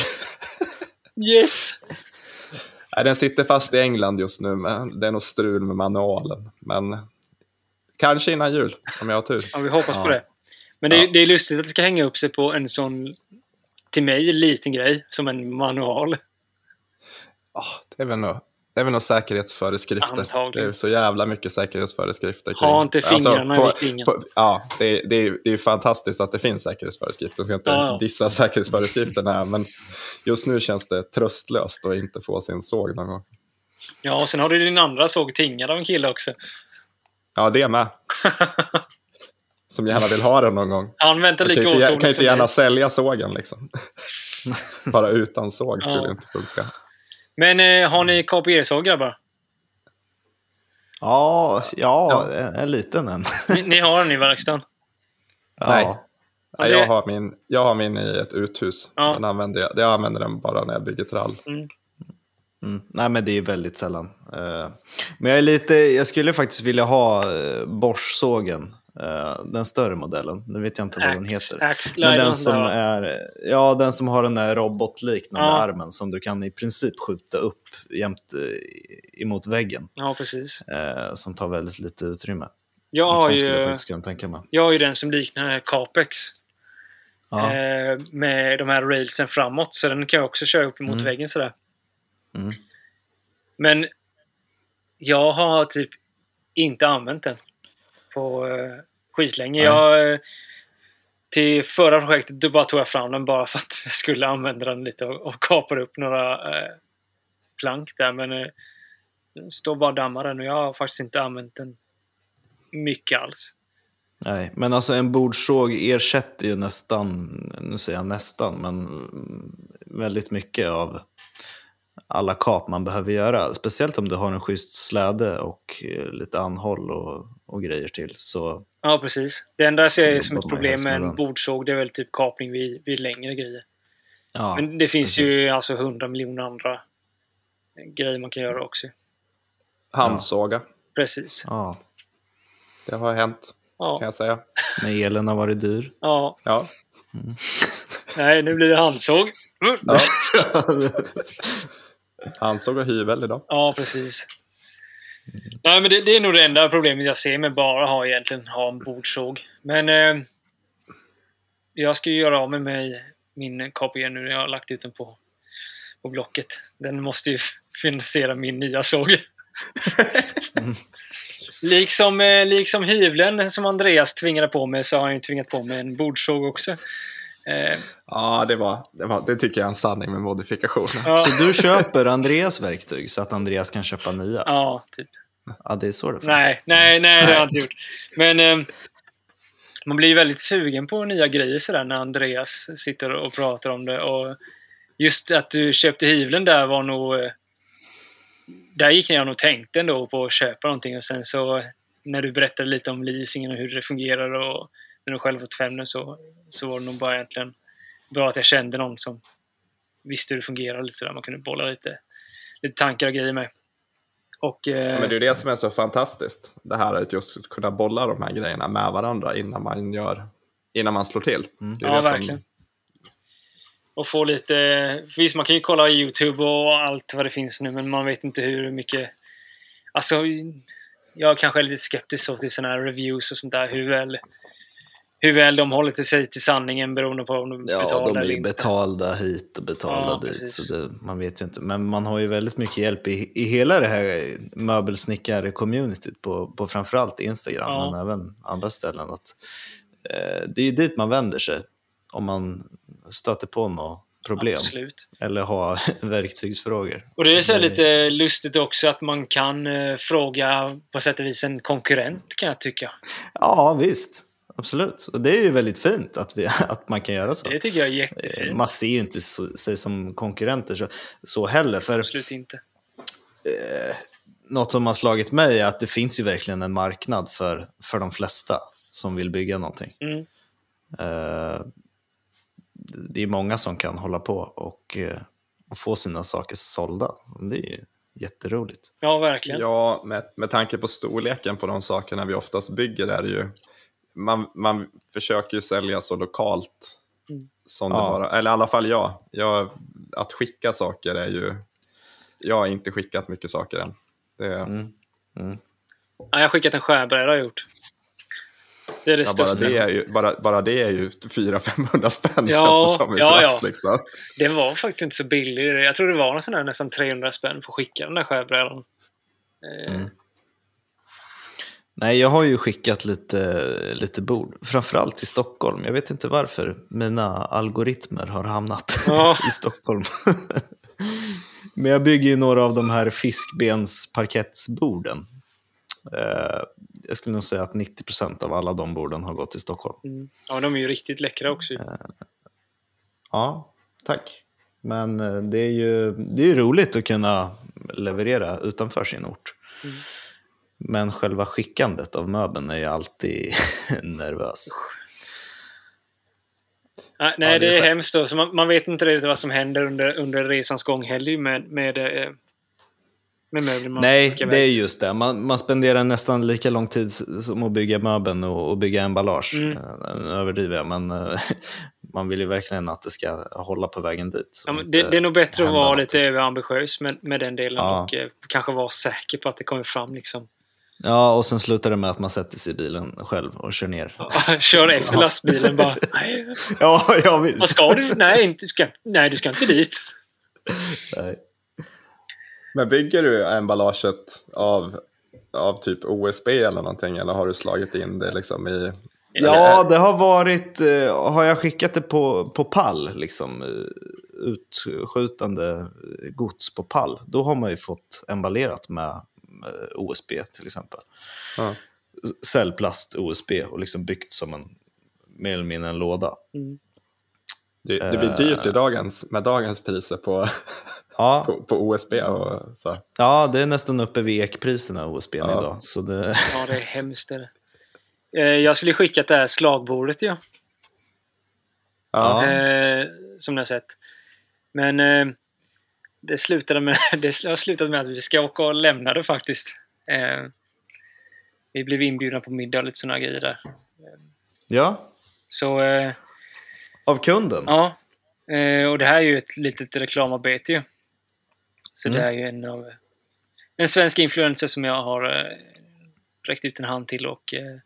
Yes! Nej, den sitter fast i England just nu, men det är något strul med manualen. Men kanske innan jul, om jag har tur. Ja, vi hoppas Ja. på det. Men det är, Ja. det är lustigt att det ska hänga upp sig på en sån, till mig, liten grej som en manual. Ah, det är väl några det är väl några säkerhetsföreskrifter. Antagligen. Det är så jävla mycket säkerhetsföreskrifter. kring- Ha inte fingrarna på, i fingern. på, Ja, det, det, är, det är fantastiskt att det finns säkerhetsföreskrifter. Jag ska inte Ja, ja. dissa säkerhetsföreskrifterna, men just nu känns det tröstlöst att inte få sin såg någon gång. Ja, och sen har du din andra såg tingad av en kille också. Ja, det med. (laughs) Som gärna vill ha den någon gång. Han väntar lika inte, jag kan inte som gärna sälja sågen liksom. (laughs) Bara utan såg skulle Ja. inte funka. Men eh, har ni KPR-såg grabbar? Ja, ja, Ja. En, en liten en. Ni, ni har den i verkstaden? Nej. Ja. Nej, det- jag, har min, jag har min i ett uthus. Ja. Den använder jag, jag använder den bara när jag bygger trall. Mm. Mm. Nej, men det är väldigt sällan. Eh, Men jag är lite, jag skulle faktiskt vilja ha eh, Eh, Den större modellen. Nu vet jag inte vad den heter. Axe Men den som, är, ja, den som har den där robotliknande Ja. armen som du kan i princip skjuta upp jämt eh, emot väggen. Ja, precis. Eh, som tar väldigt lite utrymme. Jag har, jag ju, kunna tänka mig. jag har ju den som liknar Capex. Ja. Med de här railsen framåt. Så den kan jag också köra upp emot Mm. väggen sådär. Mm. Men Jag har typ inte använt den på uh, skitlänge. Nej. Jag, eh, till förra projektet då bara tog jag fram den bara för att jag skulle använda den lite och, och kapade upp några eh, plank där. Men eh, den står bara och dammar den och jag har faktiskt inte använt den mycket alls. Nej, men alltså en bordsåg ersätter ju nästan, nu säger jag nästan, men väldigt mycket av alla kap man behöver göra. Speciellt om du har en schysst släde och eh, lite anhåll och, och grejer till. Så Ja, precis. Det enda jag ser som ett problem med en bordsåg det är väl typ kapning vid, vid längre grejer. ja, Men det finns precis. ju alltså hundra miljoner andra grejer man kan göra också. Handsåga. Precis. ja, Det har hänt, kan Ja, jag säga. när elen har varit dyr. ja. Ja. (laughs) Nej, nu blir det handsåg. Mm. ja. (laughs) Handsåg och hyvel idag. Ja, precis. Nej, men det, det är nog det enda problemet jag ser med bara ha egentligen ha en bordsåg. Men eh, jag ska ju göra av med mig min KPG nu när jag har lagt ut den på, på Blocket. Den måste ju (laughs) finansiera min nya såg. (laughs) liksom, eh, liksom hyvlen som Andreas tvingade på mig så har han ju tvingat på mig en bordsåg också. Eh, Ja, det, var, det, var, det tycker jag är en sanning med modifikation. ja, Så du köper Andreas verktyg så att Andreas kan köpa nya? ja, typ. Ja, det är så det funkar. Nej, nej, nej, det har jag inte gjort. Men eh, man blir ju väldigt sugen på nya grejer sådär när Andreas sitter och pratar om det. Och just att du köpte hyvlen där var nog... Eh, där gick jag nog tänkte ändå på att köpa någonting och sen så när du berättade lite om leasingen och hur det fungerar och när du själv fått den så, så var det nog bara egentligen bra att jag kände någon som visste hur det fungerar lite sådär. Man kunde bolla lite, lite tankar och grejer med. Och, eh, Ja, men det är det som är så fantastiskt. Det här att just kunna bolla de här grejerna med varandra innan man, gör, innan man slår till. Det är Ja, det verkligen. Och få lite... Visst, man kan ju kolla YouTube och allt vad det finns nu, men man vet inte hur mycket... Alltså, jag kanske är lite skeptisk till sådana här reviews och sånt där. Hur väl, hur väl de håller till sig till sanningen beroende på om de Ja, betalar de är ju betalda hit och betalda Ja, dit, precis. så det, man vet ju inte. Men man har ju väldigt mycket hjälp i, i hela det här möbelsnickare-communityt på, på framförallt Instagram, Ja. men även andra ställen. Att, eh, det är ju dit man vänder sig om man stöter på något problem Absolut. eller har (laughs) verktygsfrågor. Och det är så lite lustigt också att man kan eh, fråga på sätt och vis en konkurrent kan jag tycka. Ja, visst. Absolut. Och det är ju väldigt fint att, vi, (laughs) att man kan göra så. Det tycker jag är Eh, jättefint. Man ser ju inte sig som konkurrenter så, så heller. För Absolut inte. något som har slagit mig är att det finns ju verkligen en marknad för, för de flesta som vill bygga någonting. Mm. Eh, det är många som kan hålla på och, eh, och få sina saker sålda. Det är ju jätteroligt. Ja, verkligen. Ja, med, med tanke på storleken på de sakerna vi oftast bygger är det ju... Man, man försöker ju sälja så lokalt Mm. som Ja. det bara... Eller i alla fall jag. jag. Att skicka saker är ju... Jag har inte skickat mycket saker än. Det, Mm. Ja, jag har skickat en skärbräda har jag gjort. Det är det ja, bara, det är ju, bara, bara det är ju 400-500 spänn Ja, känns det som ja, ja. Liksom. Det var faktiskt inte så billigt. Jag tror det var någon sån där nästan 300 spänn för att skicka den där skärbrädan. Eh, Mm. Nej, jag har ju skickat lite, lite bord, framförallt till Stockholm. Jag vet inte varför mina algoritmer har hamnat Ja. (laughs) i Stockholm. (laughs) Men jag bygger ju några av de här fiskbensparkettsborden. Eh, jag skulle nog säga att 90% av alla de borden har gått till Stockholm. Mm. Ja, de är ju riktigt läckra också. Ja, tack. Men eh, det är ju det är roligt att kunna leverera utanför sin ort. Mm. Men själva skickandet av möbeln är ju alltid (laughs) nervös. Nej, nej Ja, det är hemskt. Då. Så man, man vet inte riktigt vad som händer under, under resans gång heller med, med, eh, med möbler Nej, det är just det. Man, man spenderar nästan lika lång tid som att bygga möbeln och, och bygga emballage. Mm. Eh, Nu överdriver jag, men eh, (laughs) man vill ju verkligen att det ska hålla på vägen dit. Ja, det, det är nog bättre att vara någonting. lite överambitiös med, med den delen Ja. och eh, kanske vara säker på att det kommer fram. Liksom. Ja, och sen slutar det med att man sätter sig i bilen själv och kör ner. (laughs) Kör efter lastbilen bara. (laughs) Nej, Ja, ja visst. vad ska du? Nej, inte, ska, nej, du ska inte dit. Nej. Men bygger du emballaget av, av typ OSB eller någonting eller har du slagit in det liksom i... Ja, det har varit... eh, Har jag skickat det på, på pall, liksom, eh, utskjutande gods på pall, då har man ju fått emballerat med OSB till exempel. Ja. Cellplast OSB och liksom byggt som en, mer eller mindre en låda. Det, det blir dyrt i dagens, med dagens priser på, (laughs) Ja, på, på OSB och så. ja, det är nästan uppe vid ekpriserna OSB Ja. idag. Så det, Ja, det är hemskt. Är det. Eh, Jag skulle skickat det här slagbordet. Ja. Eh, som ni har sett. Men eh, det slutade med, (laughs) det har slutat med att vi ska åka och lämna det faktiskt. Eh, vi blev inbjudna på middag och lite sådana grejer där. ja, Så eh, av kunden. ja. Eh, och det här är ju ett litet reklamarbete ju. Så Mm. det är ju en av en svensk influencer som jag har eh, räckt ut en hand till och eh,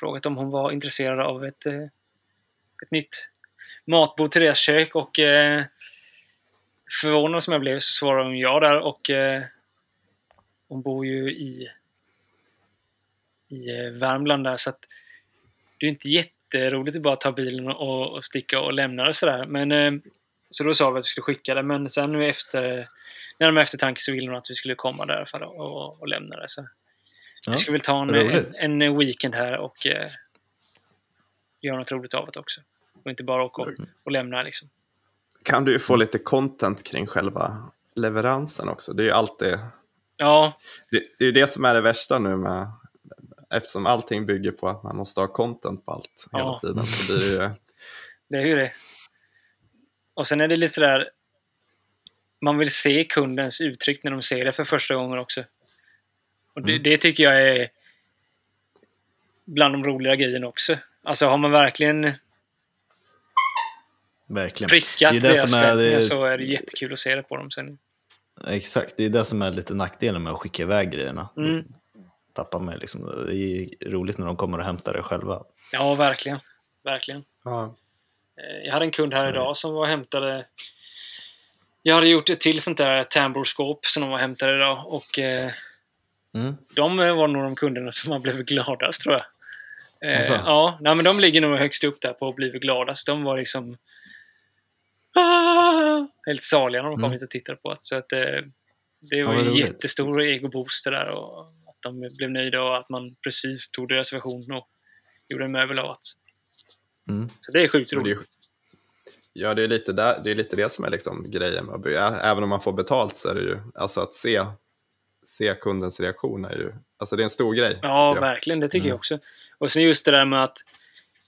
frågat om hon var intresserad av ett, eh, ett nytt matbord till deras kök och eh, förvånad som jag blev så svarade hon ja där och eh, hon bor ju i i eh, Värmland där så att det är inte jätteroligt att bara ta bilen och, och sticka och lämna det sådär. Men eh, så då sa vi att vi skulle skicka det men sen nu efter närmare eftertanke så ville hon att vi skulle komma där för att, och, och lämna det. Så Ja, vi ska väl ta en, en, en weekend här och eh, göra något roligt av det också. Och inte bara åka och, och lämna liksom. Kan du ju få lite content kring själva leveransen också. Det är ju alltid, Ja, det, det är ju det som är det värsta nu med, eftersom allting bygger på att man måste ha content på allt hela Ja. tiden. Så det ju, det är ju det. Och sen är det lite sådär man vill se kundens uttryck när de ser det för första gången också. Och det, det tycker jag är bland de roliga grejerna också. Alltså har man verkligen Verkligen. prickat Det är det deras som är så är det jättekul att se det på dem sen. Exakt, det är det som är lite nackdelen med att skicka iväg grejerna. Mm. Tappar mig liksom. Det är roligt när de kommer och hämtar det själva. Ja, verkligen. Verkligen. ja. Eh, Jag hade en kund här Så idag som var och hämtade... Jag hade gjort ett till sånt där tambourskåp som de var hämtade idag och eh, Mm. de var nog de kunderna som har blivit gladast tror jag. Eh, Alltså? Ja, nej, men de ligger nog högst upp där på att bli gladast. De var liksom (laughs) helt saliga när de kom Mm. hit och tittade på det. Så att, eh, det Ja, var vad en jättestor egoboost det där och att de blev nöjda och att man precis tog deras version och gjorde en möbel av det. Mm. Så det är sjukt det roligt. Ja, det är lite, där, det, är lite det som är liksom grejen med att bygga. Även om man får betalt så är det ju, alltså att se, se kundens reaktion är ju, alltså det är en stor grej. Ja, verkligen. Det tycker Mm. jag också. Och sen just det där med att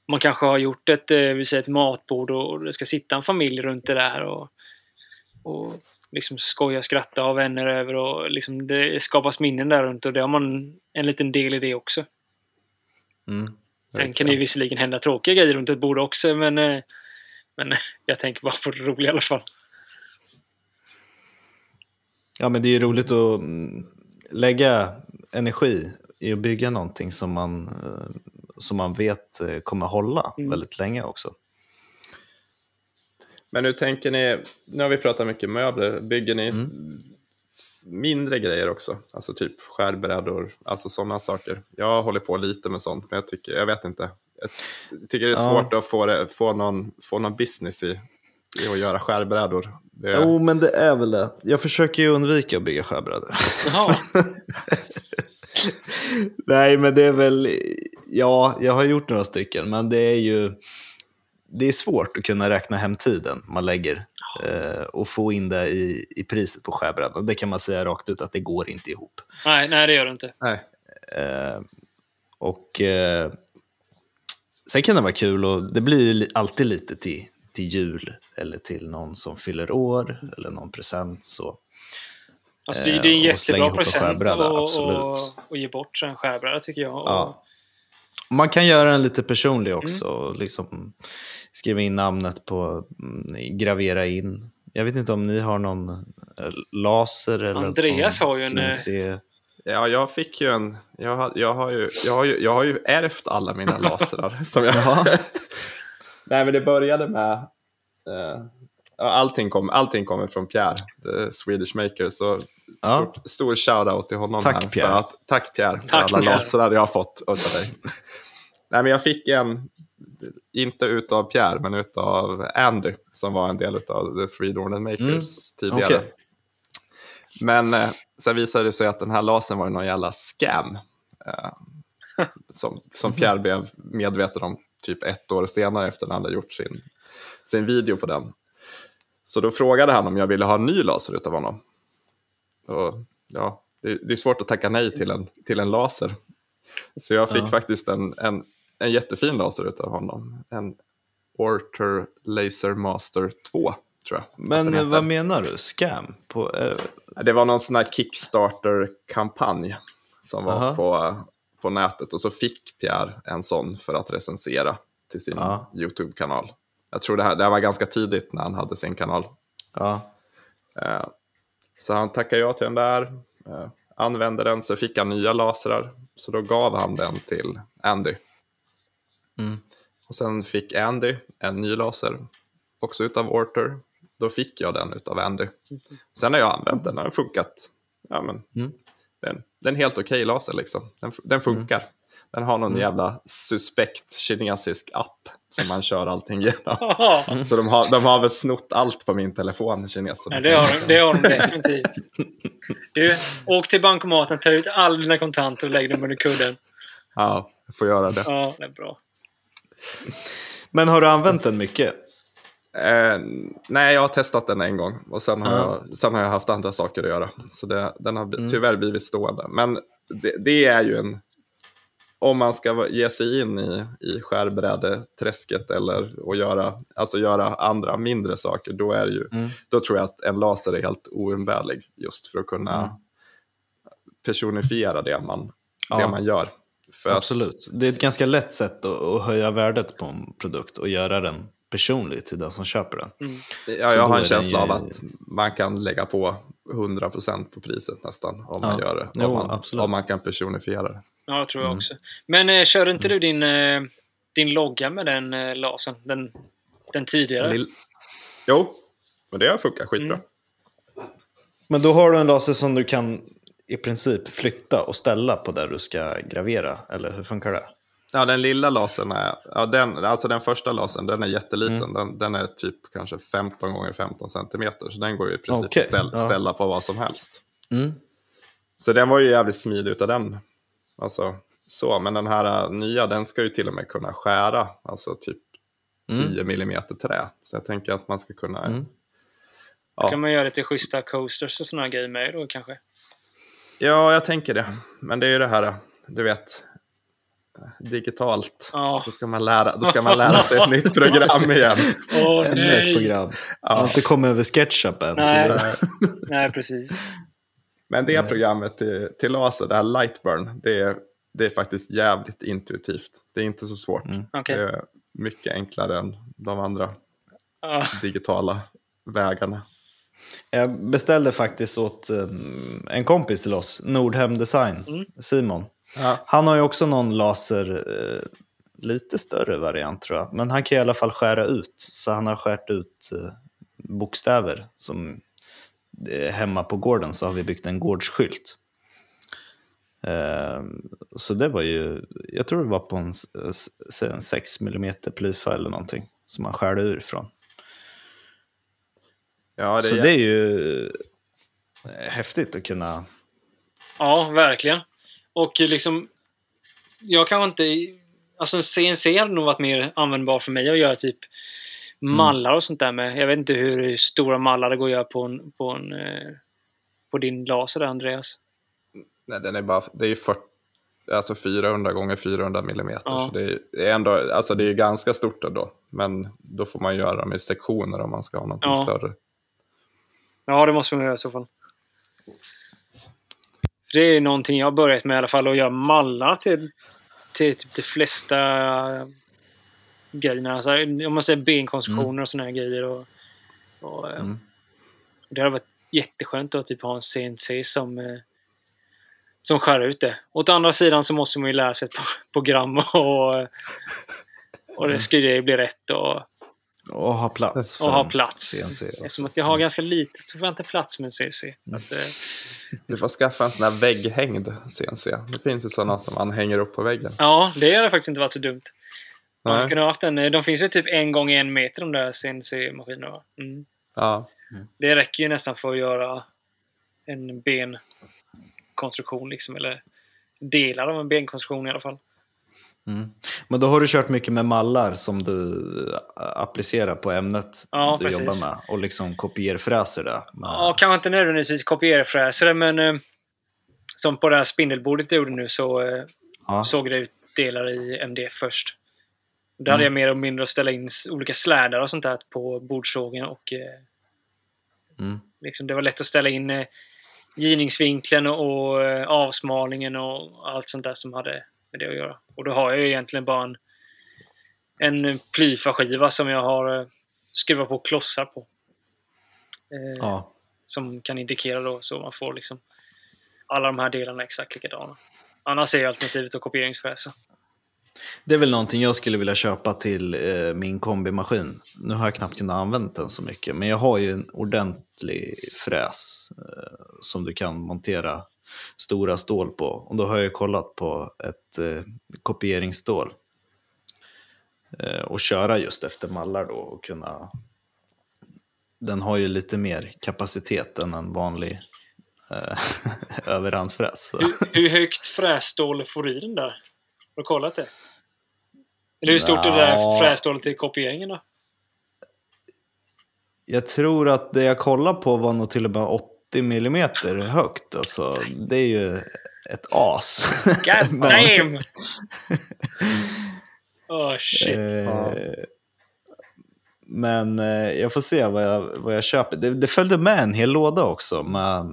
man kanske har gjort ett, eh, vi säger ett matbord och och det ska sitta en familj runt det där och, och liksom skoja, skratta, ha vänner över och liksom det skapas minnen där runt och det har man en liten del i det också. Mm. Sen kan det ju visserligen hända tråkiga grejer runt ett bord också men, eh, men (laughs) jag tänker bara på det roliga i alla fall. Ja, men det är ju roligt att mm, lägga energi i att bygga någonting som man, eh, som man vet eh, kommer hålla Mm. väldigt länge också. Men hur tänker ni, nu har vi pratat mycket möbler, bygger ni Mm. mindre grejer också? Alltså typ skärbrädor, alltså sådana saker. Jag håller på lite med sånt, men jag tycker, jag vet inte. Jag tycker det är Ja. svårt att få, det, få, någon, få någon business i, i att göra skärbrädor. Det, Jo, men det är väl det. Jag försöker ju undvika att bygga skärbrädor. (laughs) Nej, men det är väl... Ja, jag har gjort några stycken, men det är ju... Det är svårt att kunna räkna hem tiden man lägger eh, och få in det i, i priset på skärbrädan. Det kan man säga rakt ut att det går inte ihop. nej, nej det gör det inte. nej. Eh, och eh, Sen kan det vara kul och det blir ju alltid lite till, till jul eller till någon som fyller år eller någon present. Så. Alltså det, är en Eh, slänga jättebra en present att absolut. och, och ge bort en skärbräda tycker jag. Och, Ja. Man kan göra den lite personlig också. och Liksom skriva in namnet på, mm, gravera in. Jag vet inte om ni har någon eh, laser eller Andreas har ju en, eh, CNC. Ja, jag fick ju en... Jag har, jag har, ju, jag har, ju, jag har ju ärvt alla mina lasrar. (laughs) som jag, (laughs) Nej, men det började med... Eh, allting, kom, allting kommer från Pierre, the Swedish Maker. Så Ja. stort, stor shoutout till honom. Tack, här Pierre. För att, tack Pierre för Tack, alla Pierre. lasrar jag har fått av dig. (laughs) Nej, men jag fick en, inte utav Pierre, men utav Andy som var en del av The Three Dorned Makers tidigare. okej. Men eh, sen visade det sig att den här lasern var någon jävla scam. Eh, som, som (laughs) Pierre blev medveten om typ ett år senare efter att han hade gjort sin, sin video på den. Så då frågade han om jag ville ha en ny laser utav honom. Och, ja, det, det är svårt att tacka nej till en, till en laser. Så jag fick Ja. faktiskt en, en, en jättefin laser utav honom. En Orter Laser Master 2, tror jag. Men eh, vad menar du? Scam? På, eh, Det var någon sån här Kickstarter-kampanj som var Aha. på, på nätet och så fick Pierre en sån för att recensera till sin. YouTube-kanal. Jag tror det här, det här var ganska tidigt när han hade sin kanal. ja. Så han tackade ja till den där, eh, använde den, så fick han nya lasrar. Så då gav han den till Andy. Mm. Och sen fick Andy en ny laser, också utav Orter. Då fick jag den utav Andy. Sen har jag använt den, den har funkat. Ja, men, Mm. den, det är en helt okej laser liksom. Den, den funkar. Den har någon jävla suspekt kinesisk app som man kör allting genom. (laughs) Så de har, de har väl snott allt på min telefon, kineserna. Ja, det har de, det har de definitivt. Du, åk till bankomaten, ta ut alla dina kontanter och lägg dem under kudden. Ja, jag får göra det. Ja, det är bra. Men har du använt den mycket? Eh, nej, jag har testat den en gång och sen har, Ja. jag, sen har jag haft andra saker att göra. Så det, den har bli- tyvärr blivit stående. Men det, det är ju en... Om man ska ge sig in i, i skärbrädeträsket eller och göra, alltså göra andra mindre saker, då, är det ju, då tror jag att en laser är helt oumbärlig just för att kunna personifiera det man, det Ja. man gör. För att- Absolut. Det är ett ganska lätt sätt att, att höja värdet på en produkt och göra den personlig till den som köper den. Ja, Så jag har en det känsla av ju- att man kan lägga på 100% på priset nästan om man Ja. gör det. Jo, Om man, absolut. om man kan personifiera det. Ja, det tror Mm. jag också. Men eh, körde inte du din, eh, din logga med den eh, lasern? Den, den tidigare? Lill... Jo, men det har funkat skitbra. Mm. Men då har du en laser som du kan i princip flytta och ställa på där du ska gravera, eller hur funkar det? Ja, den lilla lasern är, ja, den, alltså den första lasern, den är jätteliten. Mm. Den, den är typ kanske 15 gånger 15 centimeter. Så den går ju i princip att ställ, ja. ställa på vad som helst. Mm. Så den var ju jävligt smidig utav den. Alltså, så, men den här äh, nya, den ska ju till och med kunna skära, alltså typ 10 millimeter trä. Så jag tänker att man ska kunna... Mm. Ja. kan man göra lite schyssta coasters och såna grejer med då kanske? Ja, jag tänker det. Men det är ju det här, du vet, digitalt. Ja. Då, ska man lära, då ska man lära sig ett nytt program igen. (laughs) Åh Ännu ett program. Jag har inte kommit över SketchUp än. Nej. Så det, Nej, precis. Men det programmet till, till laser, det här Lightburn, det är, det är faktiskt jävligt intuitivt. Det är inte så svårt. Okej. Det är mycket enklare än de andra Ja. digitala vägarna. jag beställde faktiskt åt um, en kompis till oss, Nordhem Design, Simon. Ja. Han har ju också någon laser, eh, lite större variant tror jag. Men han kan i alla fall skära ut. Så han har skärt ut eh, bokstäver. Som, eh, hemma på gården så har vi byggt en gårdsskylt. Eh, så det var ju, jag tror det var på en, s- s- en 6 mm plyfa eller någonting. Som han skärde ur ifrån. Ja, det Så är, det är ju eh, häftigt att kunna... ja, verkligen. Och liksom, jag kanske inte... Alltså CNC hade nog varit mer användbar för mig att göra typ mallar och sånt där med. Jag vet inte hur stora mallar det går att göra på, en, på, en, eh, på din laser där, Andreas. nej, den är bara, det är ju 40, alltså 400 gånger 400 millimeter. Ja. Så det är, ändå, alltså det är ju ganska stort ändå. Men då får man göra dem i sektioner om man ska ha någonting Ja. större. Ja, det måste man göra i så fall. Det är någonting jag har börjat med i alla fall, att göra mallar till, till typ de flesta grejerna. Alltså, om man säger benkonstruktioner och såna här grejer. Och, och, eh, Mm. Det hade varit jätteskönt att typ ha en CNC som, eh, som skär ut det. Åt andra sidan så måste man ju lära sig ett program (laughs) och, och det ska ju bli rätt. Och, Och ha plats. och ha plats. Eftersom att jag har ganska lite så får jag inte plats med en CNC. Så Att, eh, Du får skaffa en sån här vägghängd CNC. Det finns ju sådana som man hänger upp på väggen. ja, det hade faktiskt inte varit så dumt. Man Nej. kunde ha haft en, de finns ju typ en gång i en meter de där CNC-maskinerna. Mm. Ja. Det räcker ju nästan för att göra en benkonstruktion liksom, eller delar av en benkonstruktion i alla fall. Mm. Men då har du kört mycket med mallar som du eh, applicerar på ämnet Ja, du precis. jobbar med och liksom kopierfräser det. Med... Ja, kanske inte nödvändigtvis kopierfräsare, men eh, som på det här spindelbordet jag gjorde nu så eh, Ja. såg det ut delar i MDF först. Där hade jag mer och mindre att ställa in olika slädar och sånt där på bordsågen och eh, Mm. liksom, det var lätt att ställa in eh, givningsvinkeln och, och eh, avsmalningen och allt sånt där som hade med det att göra. Och då har jag ju egentligen bara en, en plyfaskiva som jag har eh, skruvat på klossar på. Eh, Ja. som kan indikera då så man får liksom alla de här delarna exakt likadana. Annars är alternativet att kopieringsfräsa. Det är väl någonting jag skulle vilja köpa till eh, min kombimaskin. Nu har jag knappt kunnat använda den så mycket, men jag har ju en ordentlig fräs eh, som du kan montera stora stål på. Och då har jag ju kollat på ett eh, kopieringsstål. Eh, och köra just efter mallar då och kunna... Den har ju lite mer kapacitet än en vanlig eh, (laughs) överhandsfräs. Hur, hur högt frässtål får du i den där? Har du kollat det? Eller hur stort är det där Nja. frässtålet i kopieringen då? Jag tror att det jag kollade på var nog till och med 80 mm högt. Alltså, det är ju ett as. God (laughs) damn! (laughs) Oh shit. eh, men eh, jag får se vad jag, vad jag köper. Det, det följde med en hel låda också. Med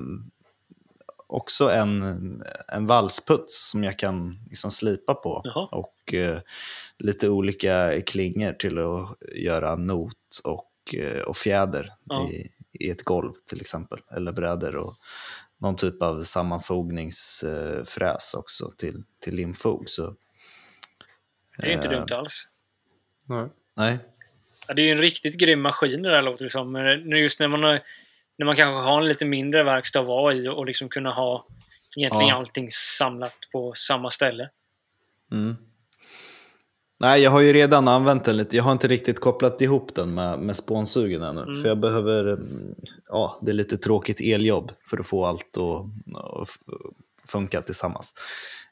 också en, en valsputs som jag kan liksom slipa på. Jaha. Och eh, lite olika klingor till att göra not och, eh, och fjäder Ja. i, i ett golv till exempel. Eller brädor och någon typ av sammanfogningsfräs också till, till limfog. Så, Det är ju inte eh, dumt alls. Nej. nej. Ja, det är ju en riktigt grym maskin det där låter det som. Men nu just när man, har, när man kanske har en lite mindre verkstad att vara i och liksom kunna ha egentligen Ja. allting samlat på samma ställe. Mm. Nej, jag har ju redan använt den lite. Jag har inte riktigt kopplat ihop den med, med spånsugen ännu. Mm. För jag behöver, mm, ja, det är lite tråkigt eljobb för att få allt att funka tillsammans.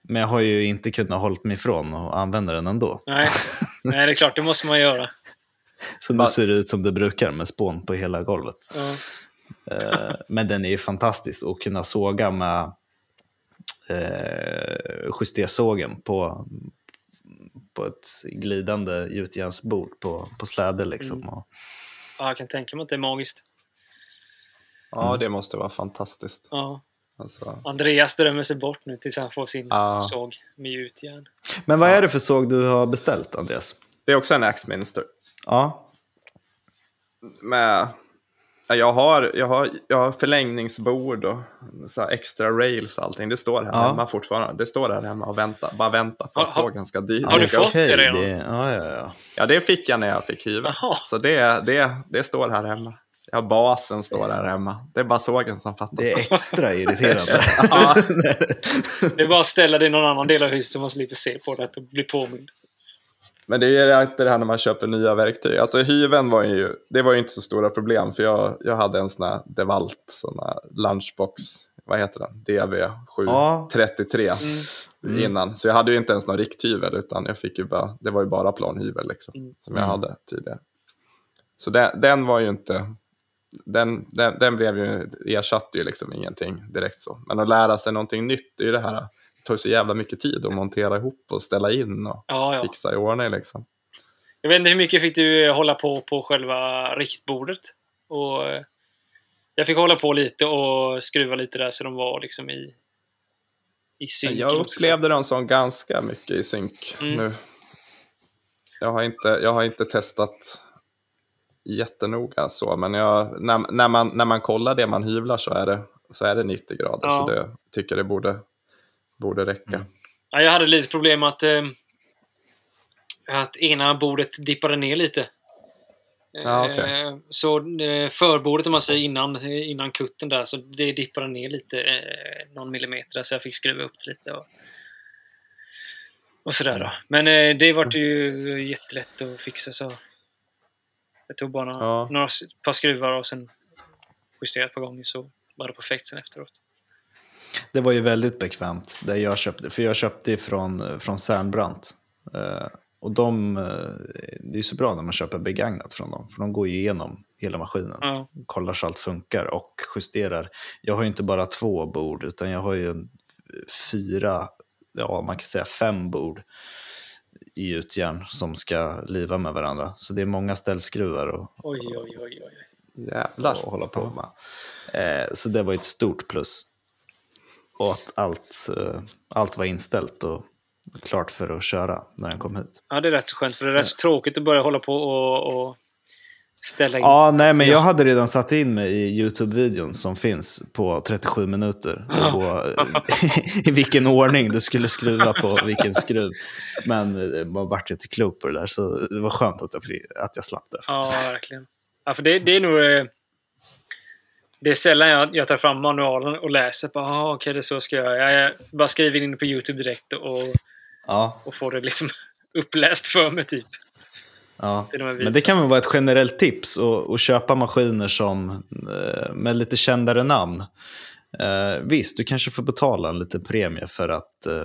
Men jag har ju inte kunnat hålla mig ifrån att använda den ändå. Nej, (laughs) Nej det är klart, det måste man göra. Så nu ser det ut som det brukar med spån på hela golvet. Ja. Eh, Men den är ju fantastisk att kunna såga med eh, justersågen på, på ett glidande gjutjärnsbord på, på släde. Liksom. Mm. Ja, jag kan tänka mig att det är magiskt. Ja, det måste vara fantastiskt. Ja. Alltså, Andreas drömmer sig bort nu tills han får sin Ja. såg med gjutjärn. Men vad är det för såg du har beställt, Andreas? det är också en Axminster. Ja, Med, jag, har, jag, har, jag har förlängningsbord och så här extra rails och allting. Det står här Ja. hemma fortfarande. Det står här hemma och väntar. Bara vänta på att sågen ska dyka. Har du fått det okej, redan? ja, ja, ja. Ja, det fick jag när jag fick. Jaha. Så det, det, det står här hemma. Ja, basen står här hemma. Det är bara sågen som fattas. Det är extra (laughs) irriterande. ja, Det är bara att ställa det i någon annan del av huset så man slipper se på det och bli påmind. Men det är ju alltid det här när man köper nya verktyg. Alltså hyveln var ju, det var ju inte så stora problem för jag, jag hade en sån här DeWalt, sån här lunchbox, vad heter den? DV733 Mm. innan. Så jag hade ju inte ens någon rikthyvel utan jag fick ju bara, det var ju bara planhyvel liksom, Mm. som jag hade tidigare. Så den, den var ju inte, den, den, den blev ju, ersatte ju liksom ingenting direkt så. Men att lära sig någonting nytt, det är ju det här, tar så jävla mycket tid att montera ihop och ställa in och Ja, ja. fixa i ordning liksom. Jag vet inte hur mycket fick du hålla på på själva riktbordet? Och eh, jag fick hålla på lite och skruva lite där så de var liksom i, i synk. Jag upplevde dem som ganska mycket i synk Mm. nu. Jag har, inte, jag har inte testat jättenoga så, men jag, när, när, man, när man kollar det man hyvlar så är det, så är det 90 grader, Ja. så det tycker det borde, borde räcka. Ja, jag hade lite problem att, eh, att ena bordet dippade ner lite. Ja, okej. Eh, Så eh, förbordet om man säger innan, innan kutten där, så det dippade ner lite, eh, någon millimeter där, så jag fick skruva upp det lite. Och, och sådär då. Men eh, det vart ju jättelätt att fixa så. Jag tog bara några, Ja. några par skruvar och sen justerat på gången så var det perfekt sen efteråt. Det var ju väldigt bekvämt där jag köpte, för jag köpte från, från Cernbrandt. Eh, och de, eh, det är så bra när man köper begagnat från dem, för de går ju igenom hela maskinen. Ja. kollar så allt funkar och justerar. Jag har ju inte bara två bord, utan jag har ju en fyra, ja man kan säga fem bord i utjärn som ska liva med varandra. Så det är många ställskruvar och, Oj, oj, oj, oj. Jävlar. att hålla på med. Eh, så det var ett stort plus. Och att allt, eh, allt var inställt och klart för att köra när den kom hit. Ja, det är rätt så skönt, för det är rätt så tråkigt att börja hålla på och, och ställa in. Ja, nej, men jag hade redan satt in mig i YouTube-videon som finns på 37 minuter. (laughs) Och (laughs) I vilken ordning du skulle skruva på vilken skruv. Men eh, man vart inte klok på det där, så det var skönt att jag, att jag slapp det. Faktiskt. Ja, verkligen. Ja, för det, det är nog... Det är sällan jag, jag tar fram manualen och läser på ah, okej, det är så ska jag göra. Jag, bara skriver in det på YouTube direkt och, Ja, och får det liksom (laughs) uppläst för mig, typ. ja. Det de Men det kan väl vara ett generellt tips att, att köpa maskiner som, eh, med lite kändare namn. Eh, visst, du kanske får betala en liten premie för att, eh,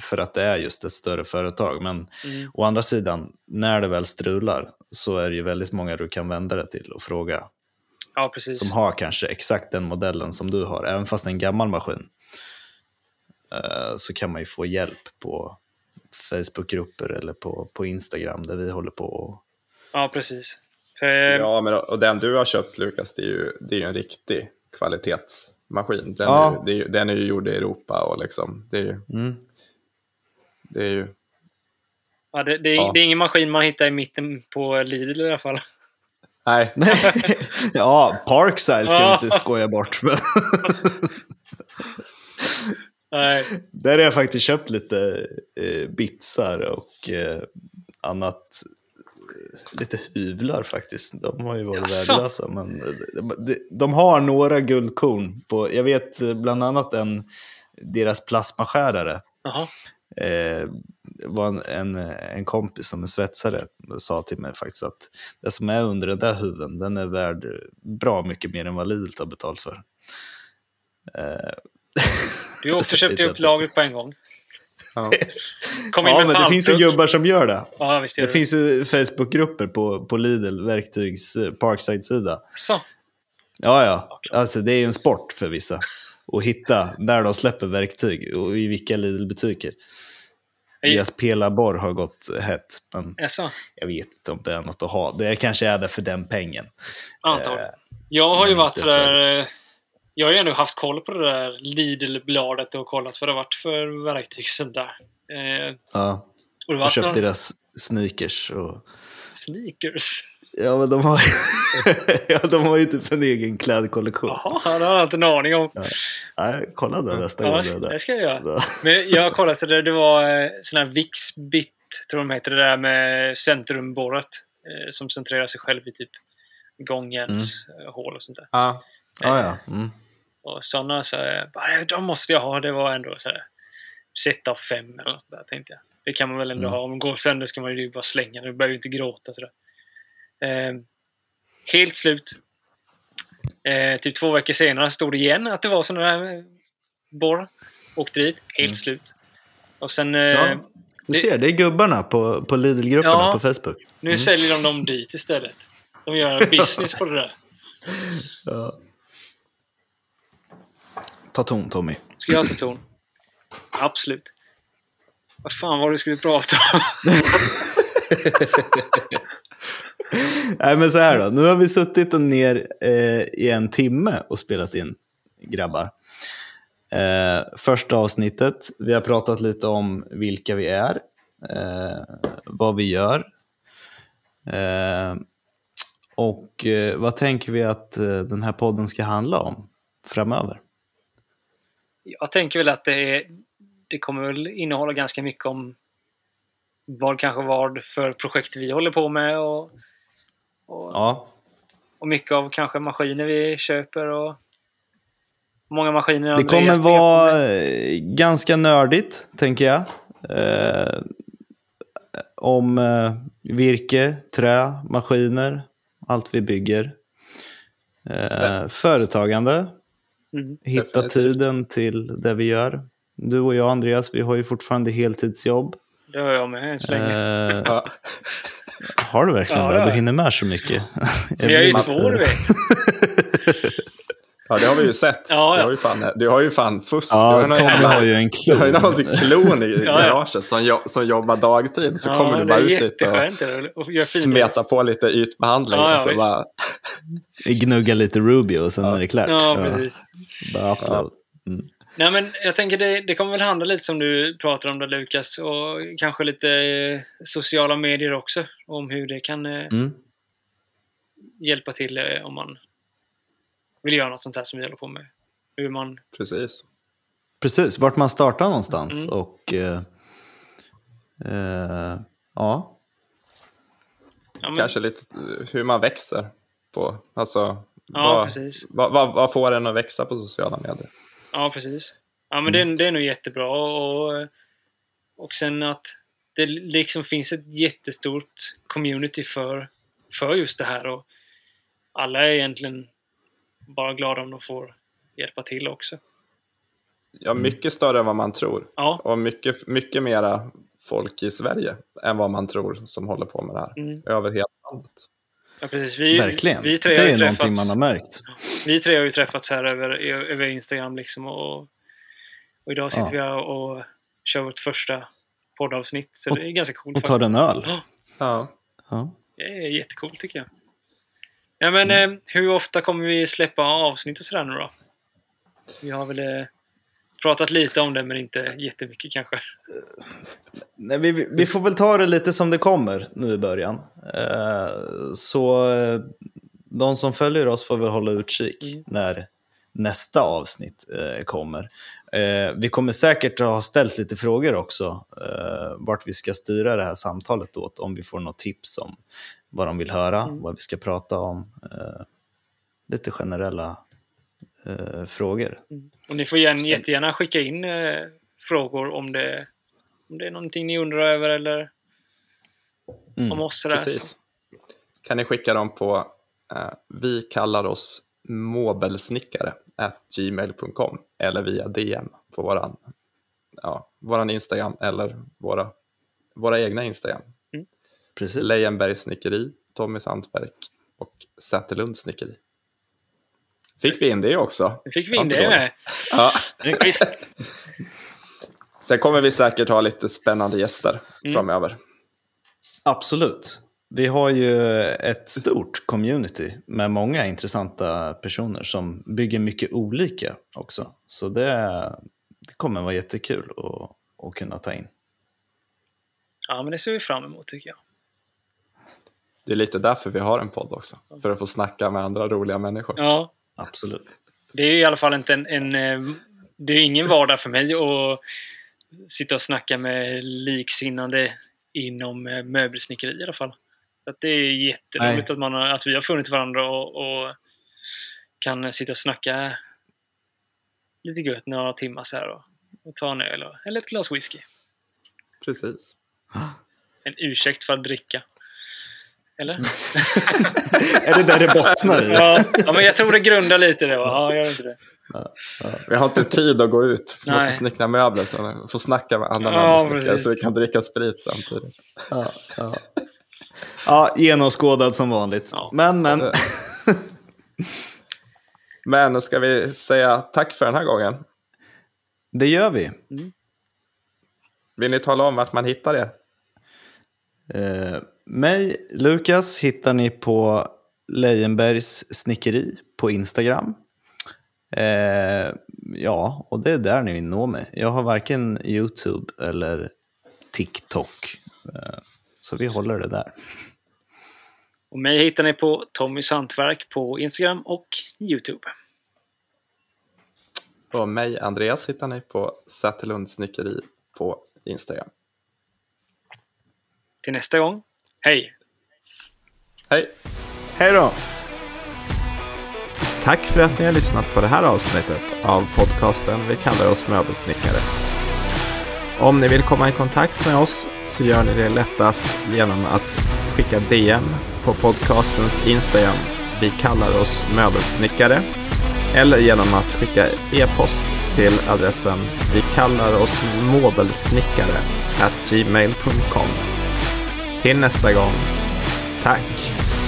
för att det är just ett större företag. Men Mm. å andra sidan, när det väl strular så är det ju väldigt många du kan vända dig till och fråga. Ja, precis. Som har kanske exakt den modellen som du har, även fast det är en gammal maskin. Eh, så kan man ju få hjälp på Facebookgrupper eller på, på Instagram där vi håller på och Ja, precis. För, Ja, men och den du har köpt Lukas, det är ju, det är ju en riktig kvalitetsmaskin. Den, Ja. är, ju, det är, ju- den är ju gjord i Europa och liksom, det är ju... Mm. Det är ju ja, det, det, är, Ja. det är ingen maskin man hittar i mitten på Lidl i alla fall. Nej, (laughs) ja, Parkside ska vi inte skoja bort. Men (laughs) Nej. där har jag faktiskt köpt lite eh, bitsar och eh, annat. eh, Lite hyvlar faktiskt. De har ju varit Jaså? värdelösa. Men de, de, de har några guldkorn. På, jag vet eh, bland annat en, deras plasmaskärare. Jaha. Eh, var en, en, en kompis som är svetsare sa till mig faktiskt att det som är under den där huven, den är värd bra mycket mer än vad Lidl tar betalt för. Eh, Du har (laughs) också Så köpt lite upp lagret på en gång. ja. Kom in ja, med men det finns ju gubbar som gör det. Ja, visst gör Det finns ju Facebookgrupper på, på Lidl verktygs eh, Parkside-sida. Så. Ja, ja. Alltså, det är ju en sport för vissa. Att hitta när de släpper verktyg och i vilka Lidl-butiker. Deras pelarborr har gått hett, men Jaså? jag vet inte om det är något att ha. Det kanske är det för den pengen. Antagligen. Eh, Jag har ju varit sådär... eh, Jag har ju ändå haft koll på det där Lidl-bladet och kollat vad det varit för verktyg sånt där. Eh, Ja, och och köpt någon deras sneakers. Och... sneakers. Ja, men de har, (laughs) ja, de har ju typ en egen klädkollektion. Jaha, det har jag inte en aning om. Nej, kolla där nästa Ja, gång det ska- där. det ska jag göra. Ja. (laughs) Men jag har kollat, så det, det var eh, sån här Vixbit, tror de heter, det där med centrumborret. Eh, som centrerar sig själv i typ gångjärnshål och sånt där. Ja. Ja, ja. Mm. Och sådana så bara, de måste jag ha. Det var ändå så här, set av fem eller något där tänkte jag. Det kan man väl ändå Mm. ha. Om det går sönder ska man ju bara slänga det. Du behöver ju inte gråta sådär. Eh, helt slut. Eh, typ två veckor senare stod det igen att det var sådana där eh, borr. Åkte dit, helt Mm. slut. Och sen... Ja. Du ser, det är gubbarna på, på Lidl-grupperna Ja. på Facebook. Nu säljer de dem dit istället. De gör business på det där. (laughs) Ja. Ta ton, Tommy. Ska jag ta ton? Absolut. Vad fan var det du skulle prata om? (laughs) (laughs) Nej, men så här då. Nu har vi suttit ner eh, i en timme och spelat in, grabbar. Eh, första avsnittet. Vi har pratat lite om vilka vi är, eh, vad vi gör. Eh, och eh, vad tänker vi att eh, den här podden ska handla om framöver? Jag tänker väl att det, är, det kommer väl innehålla ganska mycket om vad kanske vad för projekt vi håller på med och och, Ja, och mycket av kanske maskiner vi köper och många maskiner det kommer vara eh, ganska nördigt, tänker jag. Eh, om eh, virke, trä, maskiner, allt vi bygger. Eh, företagande, Mm. hitta Definitivt. tiden till det vi gör. Du och jag, Andreas, vi har ju fortfarande heltidsjobb. Det har jag med än så länge. (laughs) Ja, har du verkligen Ja, det? Du jag. hinner med så mycket. (laughs) Vi är ju två, vet. ja, det har vi ju sett. Ja, ja. Du, har ju fan, du har ju fan fusk. Ja, Tommy har ju en Du har ju klon. någon klon i Ja, garaget som, jo, som jobbar dagtid. Så Ja, kommer du bara ut dit och och gör fina- smeta på lite ytbehandling. Ja, ja, och så bara, Gnugga lite Ruby och sen är det klart. Ja, precis. Bara upload. Nej, men jag tänker det, det kommer väl handla lite som du pratar om där Lukas och kanske lite eh, sociala medier också. Om hur det kan eh, Mm. hjälpa till eh, om man vill göra något sånt här som vi håller på med. Hur man... precis. Precis, vart man startar någonstans Mm. och... Eh, eh, ja, Ja, men, Kanske lite hur man växer. På, alltså, ja vad, precis. vad, vad, vad får en att växa på sociala medier? Ja, precis. Ja, men Mm. det, det är nog jättebra. Och, och sen att det liksom finns ett jättestort community för, för just det här. Och alla är egentligen bara glada om de får hjälpa till också. Ja, mycket större än vad man tror. Ja, Och mycket, mycket mera folk i Sverige än vad man tror som håller på med det här. Mm. Över hela landet. Ja precis. Vi, verkligen. Vi tre det har är ju någonting träffats, man har märkt. Vi tre har ju träffats här över, över Instagram liksom och, och idag sitter Ja. vi och kör vårt första poddavsnitt. Så det är ganska coolt. Och tar en öl. Ja. Ja. Ja. Det är jättecoolt tycker jag. Ja, men eh, hur ofta kommer vi släppa avsnitt och sådär nu då? Vi har väl eh, pratat lite om det, men inte jättemycket kanske. Nej, vi, vi får väl ta det lite som det kommer nu i början. Eh, så eh, de som följer oss får väl hålla utkik Mm. när nästa avsnitt eh, kommer. Eh, vi kommer säkert att ha ställt lite frågor också, eh, vart vi ska styra det här samtalet åt, om vi får något tips om vad de vill höra, Mm. vad vi ska prata om. Eh, lite generella eh, frågor. Och ni får gärna, Sen- jättegärna skicka in eh, frågor om det, om det är någonting ni undrar över eller Mm. om oss. Så. Precis. Kan ni skicka dem på eh, vi kallar oss mobelsnickare gmail.com eller via DM på våran, ja, våran Instagram eller våra, våra egna Instagram. Precis. Lejenbergs snickeri, Tommys hantverk och Säterlunds snickeri. Fick vi in det också? Fick vi Ja, in det med. Ja. Sen kommer vi säkert ha lite spännande gäster Mm. framöver. Absolut. Vi har ju ett stort community med många intressanta personer som bygger mycket olika också. Så det, det kommer vara jättekul att, att kunna ta in. Ja, men det ser vi fram emot tycker jag. Det är lite därför vi har en podd också. För att få snacka med andra roliga människor. Ja, Absolut. det är i alla fall inte en... en eh, det är ingen vardag för mig att sitta och snacka med liksinnande inom eh, möbelsnickeri i alla fall. Så att det är jätteroligt att, man har, att vi har funnit varandra och, och kan sitta och snacka lite gött några timmar så här och, och ta en öl och, eller ett glas whisky. Precis. En ursäkt för att dricka. Eller? (laughs) Är det där det bottnar i? ja, ja, men jag tror det grundar lite det va? Ja, gör det inte det? Vi har inte tid att gå ut. Vi måste Nej. snickra möbler så vi får snacka med andra Ja, precis. så vi kan dricka sprit samtidigt. Ja, ja. ja genomskådad som vanligt. Ja. Men, men. (laughs) Men ska vi säga tack för den här gången? Det gör vi. Vill ni tala om vart man hittar er? Eh, mig, Lukas, hittar ni på Lejenbergs snickeri på Instagram. Eh, ja, och det är där ni når mig. Jag har varken YouTube eller TikTok. Eh, så vi håller det där. Och mig hittar ni på Tommys hantverk på Instagram och YouTube. Och mig, Andreas, hittar ni på Säterlund snickeri på Instagram. Till nästa gång, hej! Hej! Hej då! Tack för att ni har lyssnat på det här avsnittet av podcasten Vi kallar oss möbelsnickare. Om ni vill komma i kontakt med oss så gör ni det lättast genom att skicka DM på podcastens Instagram. Vi kallar oss möbelsnickare. Eller genom att skicka e-post till adressen vi kallar oss mobelsnickare at gmail.com. Till nästa gång. Tack!